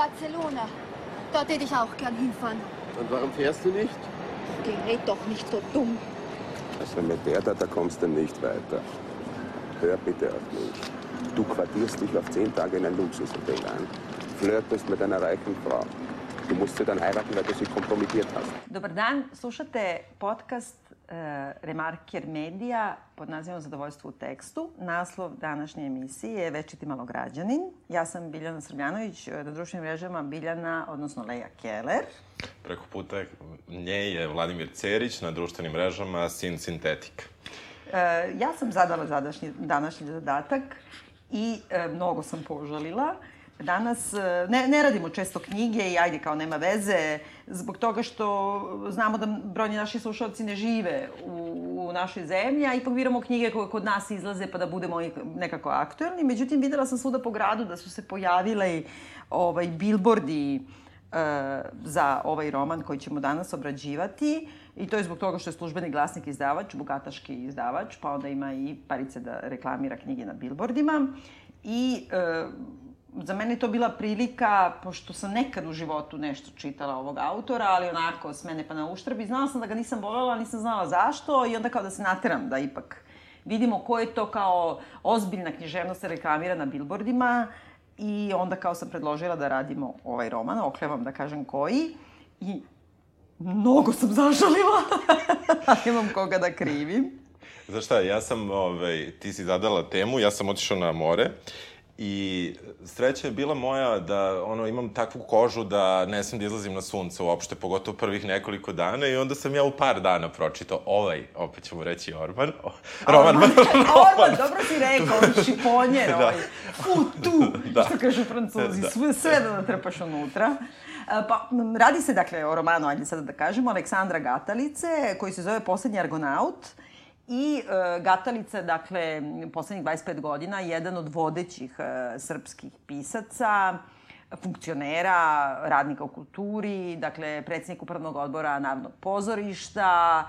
Barcelona. Da täte ich auch gern hinfahren. Und warum fährst du nicht? Gerät doch nicht so dumm. Also mit der da, da kommst du nicht weiter. Hör bitte auf mich. Du quartierst dich auf zehn Tage in ein Luxushotel ein. Flirtest mit einer reichen Frau. Du musst sie dann heiraten, weil du sie kompromittiert hast. Dobar dan, slušate podcast Remarker Medija pod nazivom Zadovoljstvo u tekstu. Naslov današnje emisije je Večiti malograđanin. Ja sam Biljana Srbljanović, na društvenim mrežama Biljana, odnosno Leja Keller. Preko puta nje je Vladimir Cerić, na društvenim mrežama Sin Sintetika. Uh, ja sam zadala zadašnji, današnji zadatak i mnogo sam požalila. Danas ne, ne radimo često knjige i ajde kao nema veze, zbog toga što znamo da brojni naši slušalci ne žive u, u našoj zemlji, a ipak biramo knjige koje kod nas izlaze pa da budemo nekako aktuelni. Međutim, videla sam svuda po gradu da su se pojavile ovaj, bilbordi uh, za ovaj roman koji ćemo danas obrađivati. I to je zbog toga što je službeni glasnik izdavač, bogataški izdavač, pa onda ima i parice da reklamira knjige na bilbordima. I uh, za mene to bila prilika, pošto sam nekad u životu nešto čitala ovog autora, ali onako s mene pa na uštrb i znala sam da ga nisam voljela, nisam znala zašto i onda kao da se nateram da ipak vidimo ko je to kao ozbiljna književnost reklamira na bilbordima i onda kao sam predložila da radimo ovaj roman, oklevam da kažem koji i mnogo sam zažalila, a nemam koga da krivim. Znaš šta, ja sam, ovaj, ti si zadala temu, ja sam otišao na more I sreća je bila moja da ono, imam takvu kožu da ne smem da izlazim na sunce uopšte, pogotovo prvih nekoliko dana i onda sam ja u par dana pročitao ovaj, opet ćemo reći Orban, o, Roman. Orban, Orban, dobro si rekao, ovaj šiponjer, da. ovaj, fu tu, da. što kažu francuzi, da. sve, sve da natrpaš unutra. Pa, radi se, dakle, o romanu, ajde sada da kažemo, Aleksandra Gatalice, koji se zove Poslednji argonaut, I e, Gatalica, dakle, poslednjih 25 godina, jedan od vodećih e, srpskih pisaca, funkcionera, radnika u kulturi, dakle, predsednik upravnog odbora Narodnog pozorišta,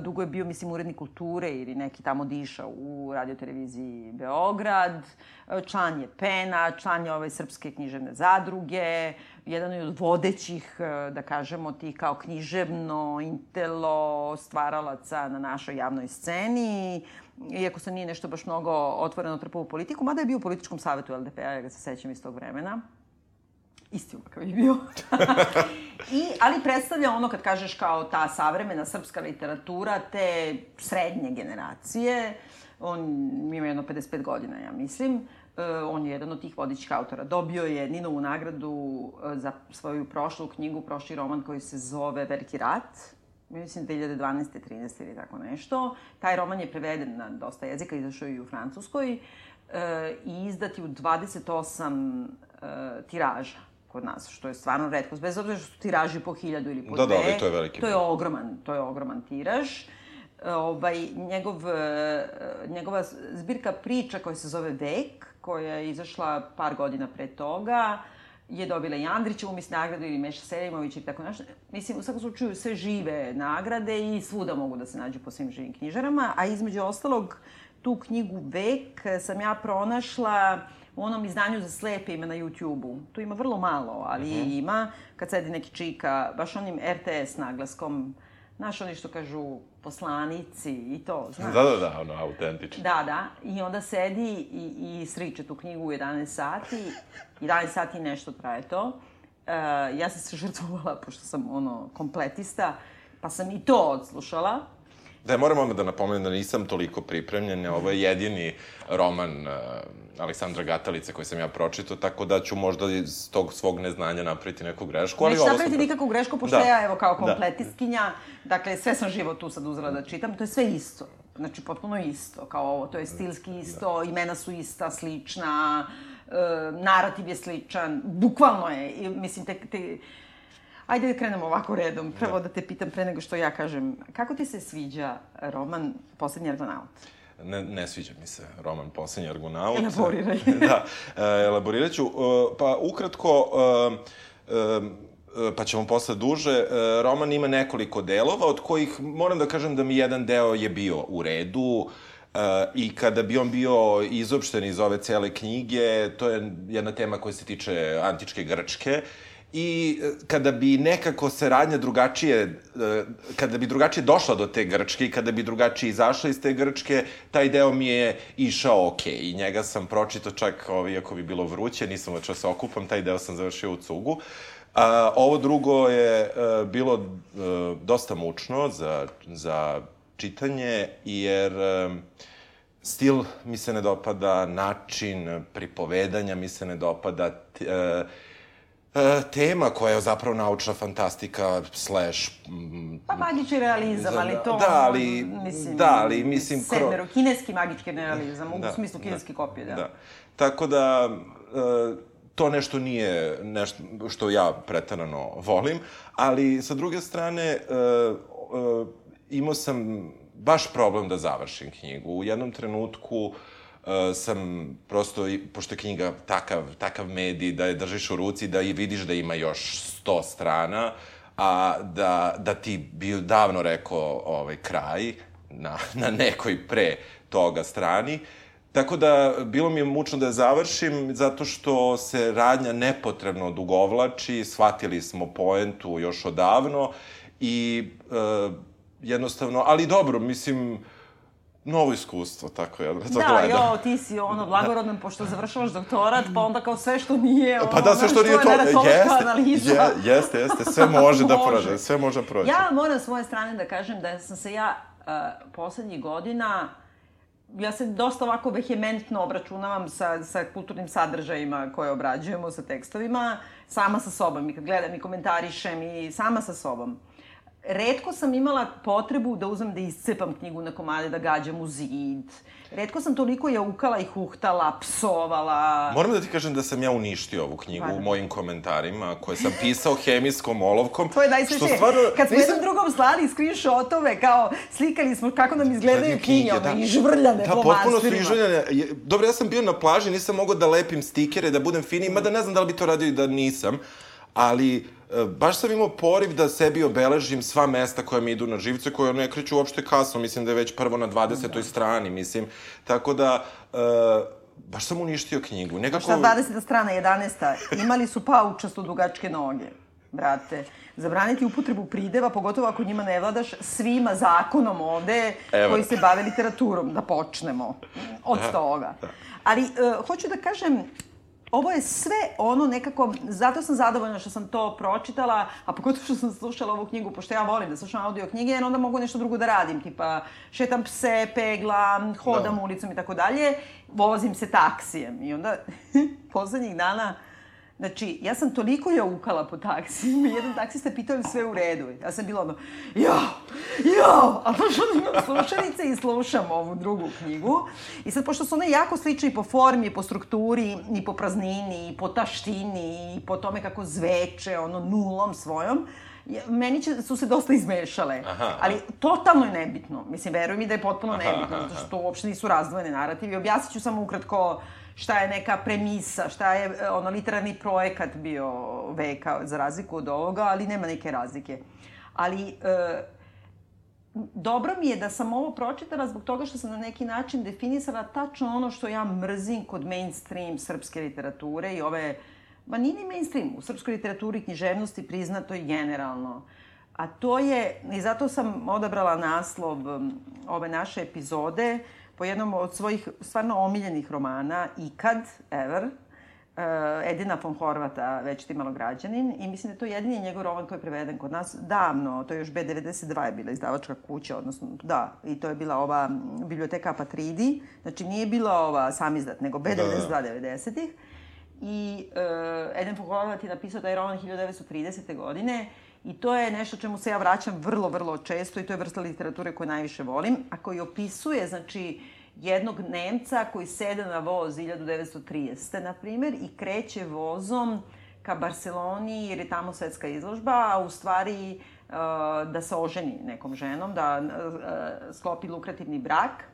dugo je bio, mislim, urednik kulture ili neki tamo diša u radioteleviziji Beograd, e, član je PENA, član je ove srpske književne zadruge, jedan je od vodećih, e, da kažemo, tih kao književno, intelo, stvaralaca na našoj javnoj sceni, iako se nije nešto baš mnogo otvoreno trpao u politiku, mada je bio u političkom savetu LDP-a, ja ga se sećam iz tog vremena. Isti kakav je bio. I, ali predstavlja ono kad kažeš kao ta savremena srpska literatura te srednje generacije. On ima jedno 55 godina, ja mislim. E, on je jedan od tih vodičkih autora. Dobio je Ninovu nagradu e, za svoju prošlu knjigu, prošli roman koji se zove Veliki rat. Mislim 2012. 13. ili tako nešto. Taj roman je preveden na dosta jezika, izašao i u Francuskoj e, i izdati u 28 e, tiraža kod nas, što je stvarno redkost, bez obzira što su tiraži po hiljadu ili po da, dve. Da, da, to je veliki. To je ogroman, to je ogroman tiraž. Ovaj, njegov, njegova zbirka priča koja se zove Vek, koja je izašla par godina pre toga, je dobila i Andrićevu, mislim, nagradu ili Meša Selimović i tako nešto. Mislim, u svakom slučaju sve žive nagrade i svuda mogu da se nađu po svim živim knjižarama, a između ostalog tu knjigu Vek sam ja pronašla u onom izdanju za slepe ima na YouTube-u. Tu ima vrlo malo, ali uh mhm. -huh. ima. Kad sedi neki čika, baš onim RTS naglaskom, znaš, oni što kažu poslanici i to, znaš. Da, da, da, ono, autentično. Da, da. I onda sedi i, i sriče tu knjigu u 11 sati. 11 sati nešto traje to. Uh, ja sam se žrtvovala, pošto sam, ono, kompletista, pa sam i to odslušala. Da, moram odmah da napomenem da nisam toliko pripremljen. Ovo je jedini roman uh, Aleksandra Gatalice koji sam ja pročitao, tako da ću možda iz tog svog neznanja napraviti neku grešku. Ali Neću napraviti sam... nikakvu grešku, pošto da. ja, evo, kao da. kompletistkinja, da. dakle, sve sam živo tu sad uzela da čitam, to je sve isto. Znači, potpuno isto, kao ovo, to je stilski isto, da. imena su ista, slična, uh, narativ je sličan, bukvalno je, mislim, te, te, Ajde da krenemo ovako redom. Prvo da. da te pitam pre nego što ja kažem. Kako ti se sviđa roman Poslednji argonaut? Ne, ne sviđa mi se roman Poslednji argonaut. Elaboriraj. da, e, elaborirat ću. E, pa ukratko, e, pa ćemo posle duže. Roman ima nekoliko delova, od kojih moram da kažem da mi jedan deo je bio u redu. I kada bi on bio izopšten iz ove cele knjige, to je jedna tema koja se tiče antičke Grčke, i e, kada bi nekako saradnja drugačije, e, kada bi drugačije došla do te Grčke i kada bi drugačije izašla iz te Grčke, taj deo mi je išao ok. I njega sam pročitao čak, ovaj, iako bi bilo vruće, nisam očeo da se okupam, taj deo sam završio u cugu. A, ovo drugo je a, e, bilo a, dosta mučno za, za čitanje, jer a, stil mi se ne dopada, način pripovedanja mi se ne dopada, t, e, tema koja je zapravo naučna fantastika slash... Mm, pa magični realizam, ali to... Da, ali... Mislim, da, ali mislim... Sedmero, kro... kineski magički realizam, u da, smislu kineski da, kopije, da. da. Tako da... E, to nešto nije nešto što ja pretarano volim, ali sa druge strane uh, imao sam baš problem da završim knjigu. U jednom trenutku uh, sam prosto, pošto je knjiga takav, takav medij da je držiš u ruci, da i vidiš da ima još sto strana, a da, da ti bi davno rekao ovaj, kraj na, na nekoj pre toga strani. Tako da, bilo mi je mučno da završim, zato što se radnja nepotrebno odugovlači, shvatili smo poentu još odavno i e, jednostavno, ali dobro, mislim, novo iskustvo, tako da to da, gledam. Da, jo, ti si ono blagorodan, da. pošto završavaš doktorat, pa onda kao sve što nije, ono, pa da, sve što nije to, jeste, analiza. Je, jeste, jeste, sve može da prođe, sve može da prođe. Ja moram s moje strane da kažem da sam se ja uh, poslednjih godina ja se dosta ovako vehementno obračunavam sa, sa kulturnim sadržajima koje obrađujemo, sa tekstovima, sama sa sobom. I kad gledam i komentarišem i sama sa sobom redko sam imala potrebu da uzmem da iscepam knjigu na komade, da gađam u zid. Redko sam toliko jaukala i huhtala, psovala. Moram da ti kažem da sam ja uništio ovu knjigu Hvala. u mojim komentarima koje sam pisao hemijskom olovkom. to je najsveće. Stvarno, Kad smo nisam... jednom drugom slali screenshotove, kao slikali smo kako nam izgledaju knjige, da. ižvrljane da, potpuno su ižvrljane. Dobro, ja sam bio na plaži, nisam mogao da lepim stikere, da budem fini, mada ne znam da li bi to radio i da nisam, ali baš sam imao poriv da sebi obeležim sva mesta koja mi idu na živce, koje ne kreću uopšte kasno, mislim da je već prvo na 20. Da. strani, mislim. Tako da, uh, baš sam uništio knjigu. Nekako... Šta 20. strana, 11. Imali su paučasto dugačke noge, brate. Zabraniti upotrebu prideva, pogotovo ako njima ne vladaš, svima zakonom ovde Evo. koji se bave literaturom, da počnemo od da, toga. Da. Ali, uh, hoću da kažem, ovo je sve ono nekako, zato sam zadovoljna što sam to pročitala, a pogotovo što sam slušala ovu knjigu, pošto ja volim da slušam audio knjige, jer onda mogu nešto drugo da radim, tipa šetam pse, pegla, hodam da. ulicom i tako dalje, vozim se taksijem. I onda, poslednjih dana, Znači, ja sam toliko jaukala po taksijima, jedan taksista pitao je sve u redu. Ja sam bila ono, jo, jo, a baš ono imam slušalice i slušam ovu drugu knjigu. I sad, pošto su one jako slične i po formi, i po strukturi, i po praznini, i po taštini, i po tome kako zveče, ono, nulom svojom, meni će, su se dosta izmešale. Aha, ali totalno je nebitno. Mislim, veruj mi da je potpuno aha, nebitno, aha, zato što uopšte nisu razdvojene narativi. Objasnit ću samo ukratko šta je neka premisa, šta je e, ono literarni projekat bio veka za razliku od ovoga, ali nema neke razlike. Ali e, dobro mi je da sam ovo pročitala zbog toga što sam na neki način definisala tačno ono što ja mrzim kod mainstream srpske literature i ove, ma nije ni mainstream, u srpskoj literaturi književnosti priznato i generalno. A to je, i zato sam odabrala naslov ove naše epizode, po jednom od svojih stvarno omiljenih romana, Ikad, Ever, uh, Edina von Horvata, već ti malo građanin, i mislim da je to jedini njegov roman koji je preveden kod nas davno, to je još B92 je bila izdavačka kuća, odnosno, da, i to je bila ova biblioteka Apatridi, znači nije bila ova samizdat, nego B92 da, da. 90-ih. I uh, Eden von Horvat je napisao taj roman 1930. godine I to je nešto čemu se ja vraćam vrlo, vrlo često i to je vrsta literature koju najviše volim, a koji opisuje, znači, jednog Nemca koji sede na voz 1930. na primer i kreće vozom ka Barceloni jer je tamo svetska izložba, a u stvari uh, da se oženi nekom ženom, da uh, sklopi lukrativni brak,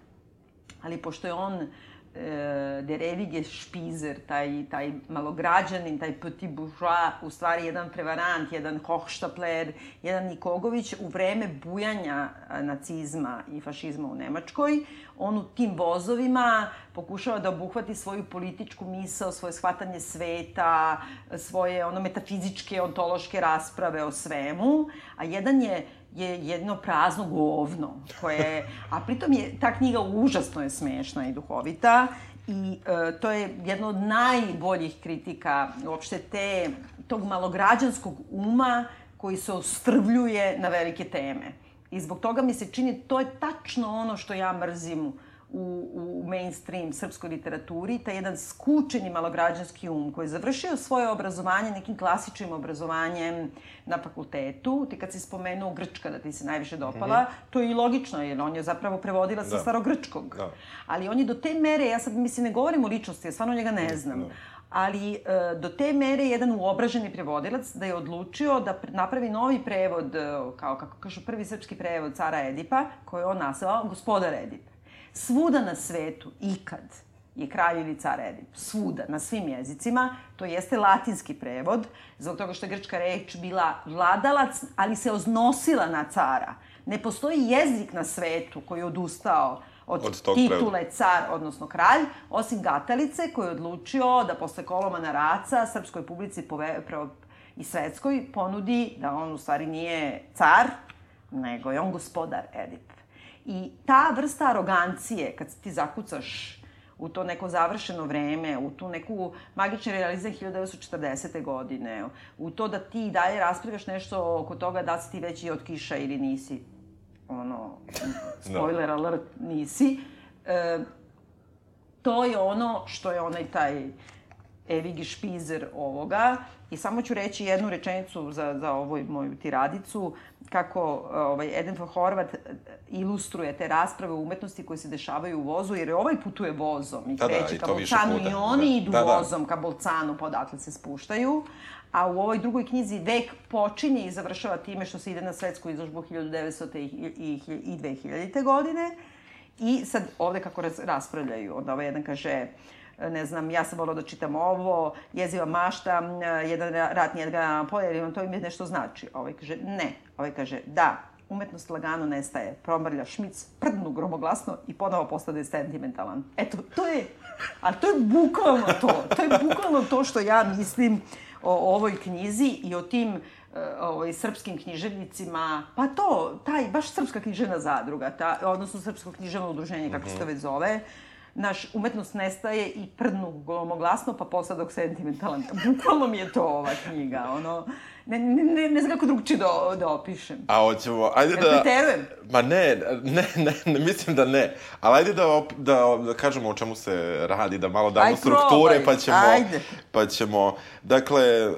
ali pošto je on e, der ewige špizer, taj, taj malograđanin, taj petit bourgeois, u stvari jedan prevarant, jedan hochstapler, jedan Nikogović, u vreme bujanja nacizma i fašizma u Nemačkoj, on u tim vozovima pokušava da obuhvati svoju političku misao, svoje shvatanje sveta, svoje ono metafizičke, ontološke rasprave o svemu, a jedan je je jedno prazno govno, koje, a pritom je ta knjiga užasno je smešna i duhovita i e, to je jedno od najboljih kritika uopšte te, tog malograđanskog uma koji se ostrvljuje na velike teme. I zbog toga mi se čini, to je tačno ono što ja mrzim u, u mainstream srpskoj literaturi, taj jedan skučeni malograđanski um koji je završio svoje obrazovanje nekim klasičnim obrazovanjem na fakultetu. Ti kad si spomenuo Grčka da ti se najviše dopala, mm -hmm. to je i logično, jer on je zapravo prevodila sa da. starogrčkog. Da. Ali on je do te mere, ja sad mislim ne govorim o ličnosti, ja stvarno njega ne znam, da ali e, do te mere jedan uobraženi prevodilac da je odlučio da napravi novi prevod, e, kao kako kažu prvi srpski prevod cara Edipa, koji je on nazvao Gospodar Edip. Svuda na svetu, ikad, je kralj ili car Edip. Svuda, na svim jezicima. To jeste latinski prevod, zbog toga što je grčka reč bila vladalac, ali se oznosila na cara. Ne postoji jezik na svetu koji je odustao od, od titule prevoda. car, odnosno kralj, osim Gatalice koji je odlučio da posle Kolomana Raca srpskoj publici pove, pre, i svetskoj ponudi da on u stvari nije car, nego je on gospodar Edip. I ta vrsta arogancije, kad ti zakucaš u to neko završeno vreme, u tu neku magičnu realizaciju 1940. godine, u to da ti dalje raspravljaš nešto oko toga da si ti veći od kiša ili nisi, ono, spoiler no. alert, nisi, e, to je ono što je onaj taj Evigi Špizer ovoga. I samo ću reći jednu rečenicu za, za ovu moju tiradicu, kako ovaj, Eden von Horvat ilustruje te rasprave u umetnosti koje se dešavaju u vozu, jer ovaj putuje vozom i da, da kreće da, ka Bolcanu i oni da. idu da, da. vozom ka Bolcanu, pa odatle se spuštaju. A u ovoj drugoj knjizi vek počinje i završava time što se ide na svetsku izložbu 1900. i, i, i 2000. godine. I sad ovde kako raz, raspravljaju, onda ovaj jedan kaže ne znam, ja sam volao da čitam ovo, jeziva mašta, jedan rat nije ga polje, to im je nešto znači. Ovaj kaže, ne. Ovaj kaže, da, umetnost lagano nestaje. Promrlja šmic, prdnu gromoglasno i ponovo postade sentimentalan. Eto, to je, ali to je bukvalno to. To je bukvalno to što ja mislim o ovoj knjizi i o tim ovaj, srpskim književnicima, pa to, taj, baš srpska književna zadruga, ta, odnosno srpsko književno udruženje, kako se to već zove, naš umetnost nestaje i prdnu glomoglasno, pa posadok sentimentalan. Bukvalno mi je to ova knjiga, ono... Ne, ne, ne znam kako drugčije da, da opišem. A hoćemo, ajde da... Preterujem? Ma ne, ne, ne, ne, mislim da ne. Ali ajde da, op, da, da kažemo o čemu se radi, da malo damo Aj, strukture, probaj. pa ćemo... Ajde. Pa ćemo, dakle, uh,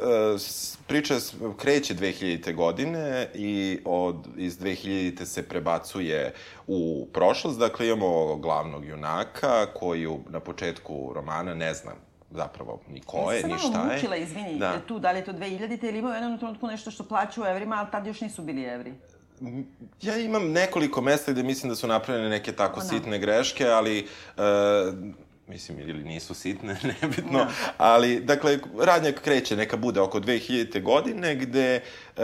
priča kreće 2000. godine i od, iz 2000. se prebacuje u prošlost. Dakle, imamo glavnog junaka koji na početku romana ne zna zapravo ni ko je, ni šta je. Ja sam malo mučila, izvini, da. tu, da li je to 2000. ili imao u jednom trenutku nešto što plaću u evrima, ali tad još nisu bili evri. Ja imam nekoliko mesta gde mislim da su napravljene neke tako Ona. sitne greške, ali uh, mislim, ili nisu sitne, nebitno, no. ali, dakle, radnja kreće, neka bude oko 2000. godine, gde uh,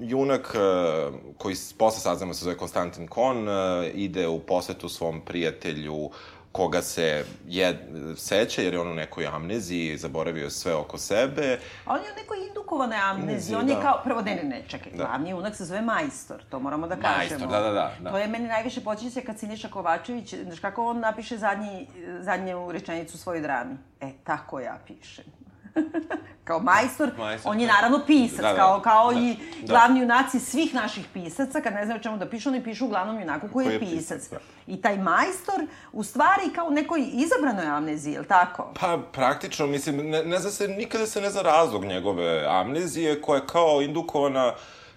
junak, uh, koji posle saznamo se zove Konstantin Kon, uh, ide u posetu svom prijatelju koga se je, seća, jer je on u nekoj amneziji, zaboravio sve oko sebe. A on je u nekoj indukovane amneziji, on je da. kao, prvo, ne, ne, ne, čekaj, da. glavni junak se zove Majstor, to moramo da kažemo. Majstor, da, da, da. da. To je meni najviše počinje kad Siniša Kovačević, znaš kako on napiše zadnji, zadnju rečenicu u svojoj drami. E, tako ja pišem. kao majstor, majstor, on je da. naravno pisac, da, da, kao, kao da, i da. glavni junaci svih naših pisaca, kad ne znaju čemu da pišu, oni pišu glavnom junaku koji, koji je, je pisac. pisac da. I taj majstor, u stvari, kao nekoj izabranoj amneziji, je li tako? Pa, praktično, mislim, ne, ne zna se, nikada se ne zna razlog njegove amnezije, koja je kao indukovana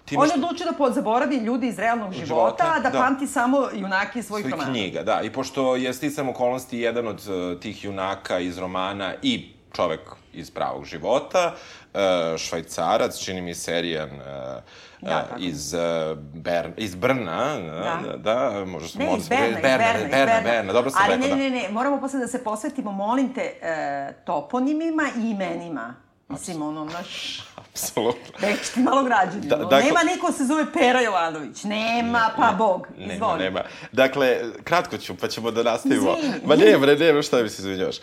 Time On je odlučio da zaboravi ljudi iz realnog života, života da, da pamti samo junake svojih Svoj romana. knjiga, da. I pošto je sticam okolnosti jedan od uh, tih junaka iz romana i čovek iz pravog života, uh, švajcarac, čini mi serijan uh, Ja, uh, iz, uh, Ber, iz Brna, Da. da, da možda smo Ne, iz Berna, iz Berna, Berna, Berna, Berna. Berna, dobro sam Ali rekao, ne, da. ne, ne, moramo posle da se posvetimo, molim te, e, toponimima i imenima. Mislim, ono, naš... Apsolutno. Reći ti malo građanima. Da, Da, dakle- Nema niko se zove Pera Jovanović. Nema, pa Bog. Nema, Izvoli. nema. Dakle, kratko ću, pa ćemo da nastavimo. Izvini. Ma ne, bre, nema šta mi se izvinjavaš.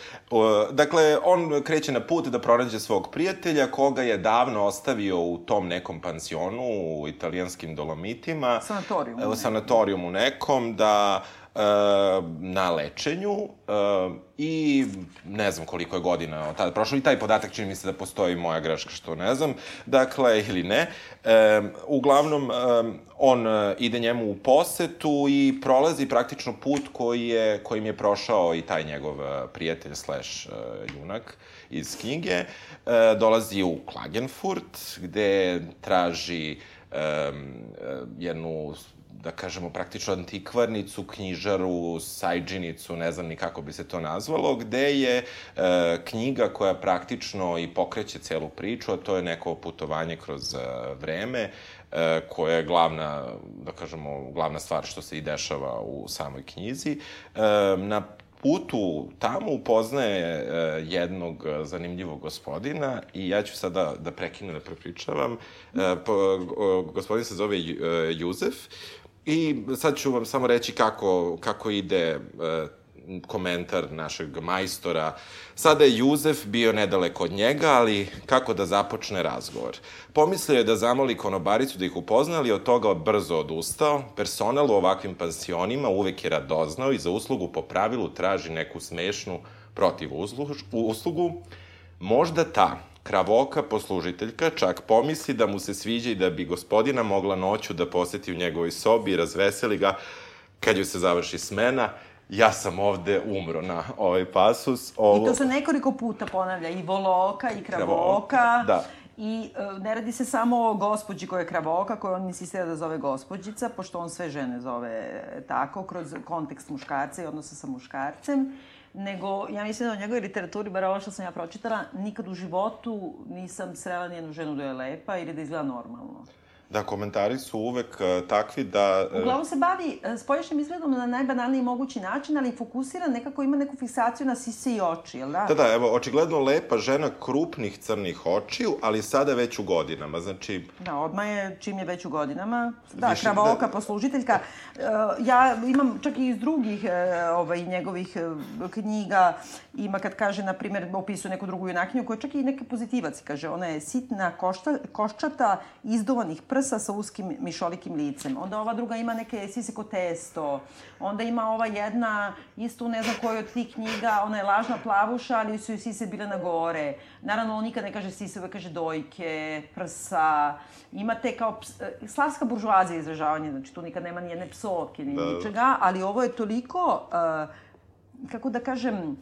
Dakle, on kreće na put da pronađe svog prijatelja, koga je davno ostavio u tom nekom pansionu u italijanskim dolomitima. Sanatorijumu sanatorijumu nekom, da e, na lečenju e, i ne znam koliko je godina od tada prošlo i taj podatak čini mi se da postoji moja greška što ne znam, dakle ili ne. E, uglavnom, e, on ide njemu u posetu i prolazi praktično put koji je, kojim je prošao i taj njegov prijatelj slash junak iz knjige. Dolazi u Klagenfurt gde traži e, jednu da kažemo, praktično antikvarnicu, knjižaru, sajđinicu, ne znam ni kako bi se to nazvalo, gde je e, knjiga koja praktično i pokreće celu priču, a to je neko putovanje kroz e, vreme, e, koja je glavna, da kažemo, glavna stvar što se i dešava u samoj knjizi. E, na putu tamo upoznaje e, jednog zanimljivog gospodina i ja ću sada da prekinem da prepričavam. E, po, o, gospodin se zove e, Juzef i sad ću vam samo reći kako, kako ide e, komentar našeg majstora. Sada je Juzef bio nedaleko od njega, ali kako da započne razgovor? Pomislio je da zamoli konobaricu da ih upozna, ali od toga brzo odustao. Personal u ovakvim pansionima uvek je radoznao i za uslugu po pravilu traži neku smešnu protiv uslugu. Možda ta kravoka poslužiteljka čak pomisli da mu se sviđa i da bi gospodina mogla noću da poseti u njegovoj sobi i razveseli ga kad joj se završi smena. Ja sam ovde umro na ovaj pasus. Ovo... I to se nekoliko puta ponavlja, i voloka, i kravoka. Kravoka, da. I e, ne radi se samo o gospođi koja je kravoka, koju on insistira da zove gospođica, pošto on sve žene zove tako, kroz kontekst muškarca i odnosa sa muškarcem, nego ja mislim da u njegovoj literaturi, bar ovo što sam ja pročitala, nikad u životu nisam srela nijednu ženu da je lepa ili da izgleda normalno. Da, komentari su uvek uh, takvi da... uh, Uglavnom se bavi e, spoljašnjim izgledom na najbanalniji mogući način, ali fokusira nekako, ima neku fiksaciju na sise i oči, jel da? Da, da, evo, očigledno lepa žena krupnih crnih očiju, ali sada već u godinama, znači... Da, odmah je, čim je već u godinama. Da, Više- kravoka, da- poslužiteljka. E, ja imam čak i iz drugih e, ovaj, njegovih e, knjiga, ima kad kaže, na primjer, opisuje neku drugu junakinju, koja je čak i neki pozitivac, kaže, ona je sitna, košta, koščata, izdovanih prsa sa uskim mišolikim licem. Onda ova druga ima neke sise ko testo. Onda ima ova jedna, isto ne znam kojoj od tih knjiga, ona je lažna plavuša, ali su joj sise bile na gore. Naravno, on nikad ne kaže sise, uvek kaže dojke, prsa. Imate kao ps, e, slavska buržuazija izražavanje, znači tu nikad nema ni jedne psovke, ni Da. ničega, ali ovo je toliko, uh, kako da kažem,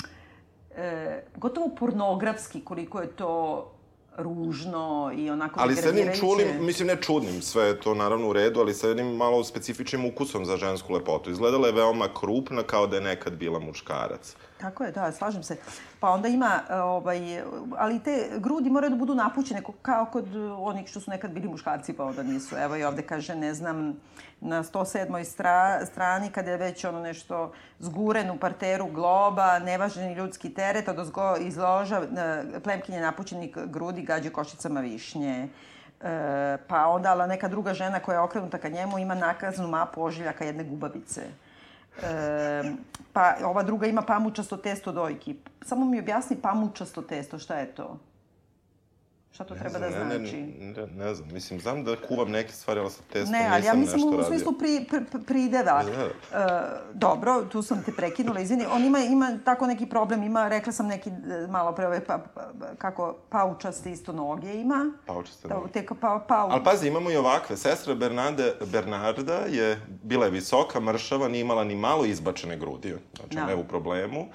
e, gotovo pornografski koliko je to ružno i onako Ali sa jednim čudnim, mislim ne čudnim, sve je to naravno u redu, ali sa jednim malo specifičnim ukusom za žensku lepotu. Izgledala je veoma krupna, kao da je nekad bila muškarac. Tako je, da, slažem se. Pa onda ima, e, ovaj, ali te grudi moraju da budu napućene, kao kod onih što su nekad bili muškarci, pa onda nisu. Evo i ovde kaže, ne znam, na 107. Stra, strani, kada je već ono nešto zguren u parteru globa, nevažni ljudski teret, od ozgo izloža e, plemkinje napućenih grudi gađe košicama višnje. E, pa onda ala neka druga žena koja je okrenuta ka njemu ima nakaznu mapu ožiljaka jedne gubavice. E, pa ova druga ima pamučasto testo dojki. Samo mi objasni pamučasto testo, šta je to? Šta to treba da Ne, ne, znači? Ne, ne, znam, mislim, znam da kuvam neke stvari, ali sa testom Ne, ali ja mislim u smislu pri, pri, pri- prideva. Da, da. E, dobro, tu sam te prekinula, izvini. On ima, ima tako neki problem, ima, rekla sam neki e, malo pre ove, pa, pa, kako paučaste isto noge ima. Paučaste Da, noge. te ka- pa, pau... Ali pazi, imamo i ovakve. Sestra Bernarde, Bernarda je, bila je visoka, mršava, nije imala ni malo izbačene grudi. Znači, Da. ona je u problemu.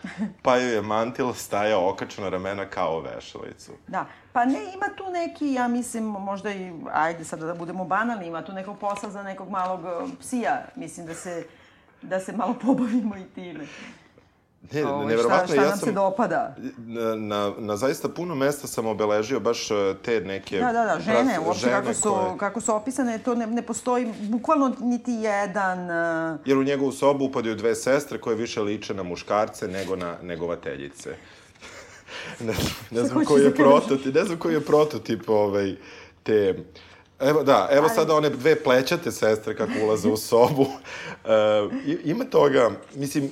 Pa joj je mantil stajao okačen na ramena kao vešalicu. Da, pa ne, ima tu neki, ja mislim, možda i, ajde sada da budemo banalni, ima tu nekog posla za nekog malog e, psija, mislim da se, da se malo pobavimo i time. Ne, Ovaj, neverovatno, šta, šta ja sam... se dopada. Na, na, na zaista puno mesta sam obeležio baš e, te neke... Da, da, da, žene, pras- uopšte žene kako su, koje- kako su opisane, to ne, ne postoji bukvalno niti jedan... Uh, Jer u njegovu sobu upadaju dve sestre koje više liče na muškarce nego na negovateljice. Ne, znam- ne znam koji je da prototip, ne znam koji je prototip ovaj, te... Evo, da, evo Ali- sada one dve plećate sestre kako ulaze u sobu. E, ima toga, mislim,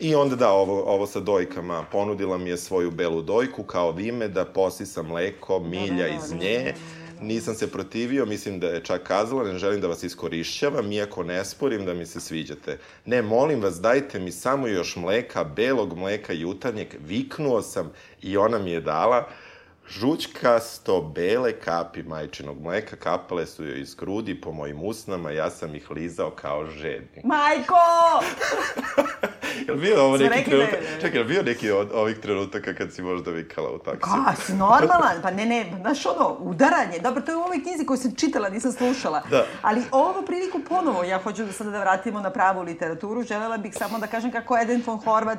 I onda da, ovo, ovo sa dojkama. Ponudila mi je svoju belu dojku kao vime da posisam mleko, milja iz nje. Nisam se protivio, mislim da je čak kazala, ne želim da vas iskorišćavam, iako ne sporim da mi se sviđate. Ne, molim vas, dajte mi samo još mleka, belog mleka jutarnjeg. Viknuo sam i ona mi je dala žućkasto bele kapi majčinog mleka, kapale su joj iz grudi po mojim usnama, ja sam ih lizao kao žednik. Majko! Jel bio ovo neki rekli da trenutak? Čekaj, jel bio neki od ovih trenutaka kad si možda vikala u taksiju? Ka, si normalan? Pa ne, ne, znaš ono, udaranje. Dobro, to je u ovoj knjizi koju sam čitala, nisam slušala. Da. Ali ovu priliku ponovo, ja hoću da sada da vratimo na pravu literaturu, želela bih samo da kažem kako Eden von Horvat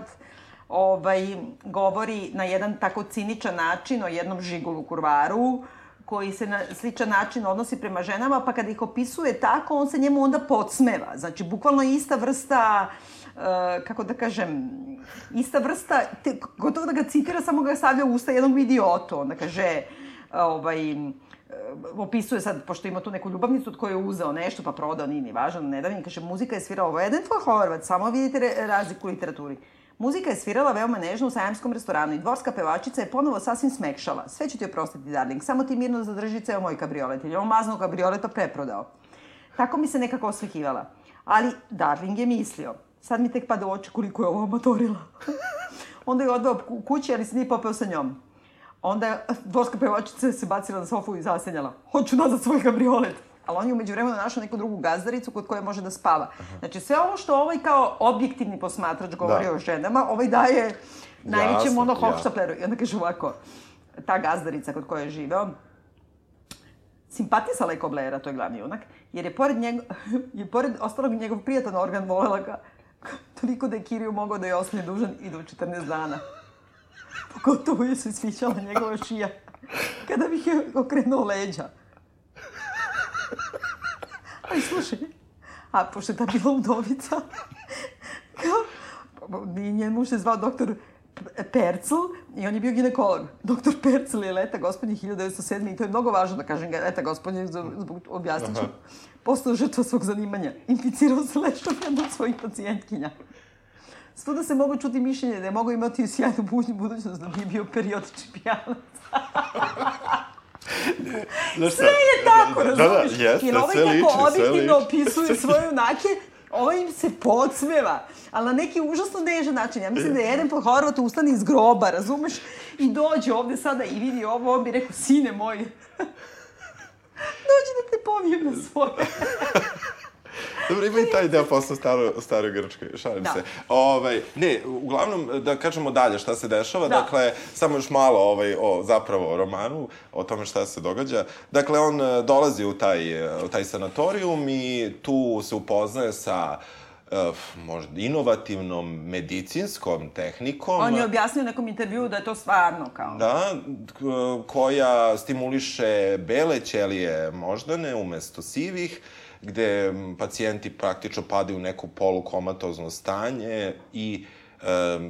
ovaj, govori na jedan tako ciničan način o jednom žigulu kurvaru, koji se na sličan način odnosi prema ženama, pa kada ih opisuje tako, on se njemu onda podsmeva. Znači, bukvalno ista vrsta, e, kako da kažem, ista vrsta, te, gotovo da ga citira, samo ga stavlja u usta jednog idiotu. Onda kaže, ovaj, e, opisuje sad, pošto ima tu neku ljubavnicu od koje je uzeo nešto, pa prodao, nije ni važno, nedavno, kaže, muzika je svirala ovo. Eden von Horvat, samo vidite razliku u literaturi. Muzika je svirala veoma nežno u sajamskom restoranu i dvorska pevačica je ponovo sasvim smekšala. Sve ću ti oprostiti, darling, samo ti mirno zadrži ceo moj kabriolet, jer je on maznog kabrioleta preprodao. Tako mi se nekako osvehivala. Ali Darling je mislio, sad mi tek pada u oči koliko je ovo amatorila. Onda je odveo ku- kući, ali se nije popeo sa njom. Onda je dvorska pevačica se bacila na sofu i zasenjala. Hoću nazad svoj kabriolet. Ali on je umeđu vremenu našao neku drugu gazdaricu kod koje može da spava. Znači sve ovo što ovaj kao objektivni posmatrač govori Da. o ženama, ovaj daje najvećem ono jasno. hohštapleru. I onda kaže ovako, ta gazdarica kod koje je živeo, simpatisala je Koblera, to je glavni junak, jer je pored, njego, je pored ostalog njegov prijatan organ volela ga toliko da je Kiriju mogao da je ostane dužan i do 14 dana. Pogotovo je se sviđala njegova šija. Kada bih je okrenuo leđa. Ali slušaj, a pošto je ta bila udovica, kao, njen muž se zvao doktor Percl i on je bio ginekolog. Doktor Percl je leta gospodnje 1907. i to je mnogo važno da kažem leta gospodnje, zbog, objasnit ću. Postao žrtva svog zanimanja. Inficirao se lešom jednog svojih pacijentkinja. Svuda se mogu čuti mišljenje da je mogao imati sjajnu budućnost da bi bio periodični pijanac. Znaš? Sve je tako, Da, da, razumiješ? jeste, Jer ovaj sve liči, sve objektivno opisuje svoje junake, ovaj im se podsmeva, ali na neki užasno nežan način. Ja mislim da je jedan po Horvatu ustane iz groba, razumeš? I dođe ovde sada i vidi ovo, on bi rekao, sine moj, dođi da te povijem na svoje. Dobro, ima i taj deo posle u staro, staroj Grčkoj, šalim Da. se. Ovaj, ne, uglavnom, da kažemo dalje šta se dešava, Da. dakle, samo još malo ovaj, o, zapravo o romanu, o tome šta se događa. Dakle, on e, dolazi u taj, e, u taj sanatorijum i tu se upoznaje sa e, možda inovativnom medicinskom tehnikom. On je objasnio u nekom intervjuu da je to stvarno kao... Da, koja stimuliše bele ćelije moždane umesto sivih, gde pacijenti praktično padaju u neku polukomatozno stanje i e,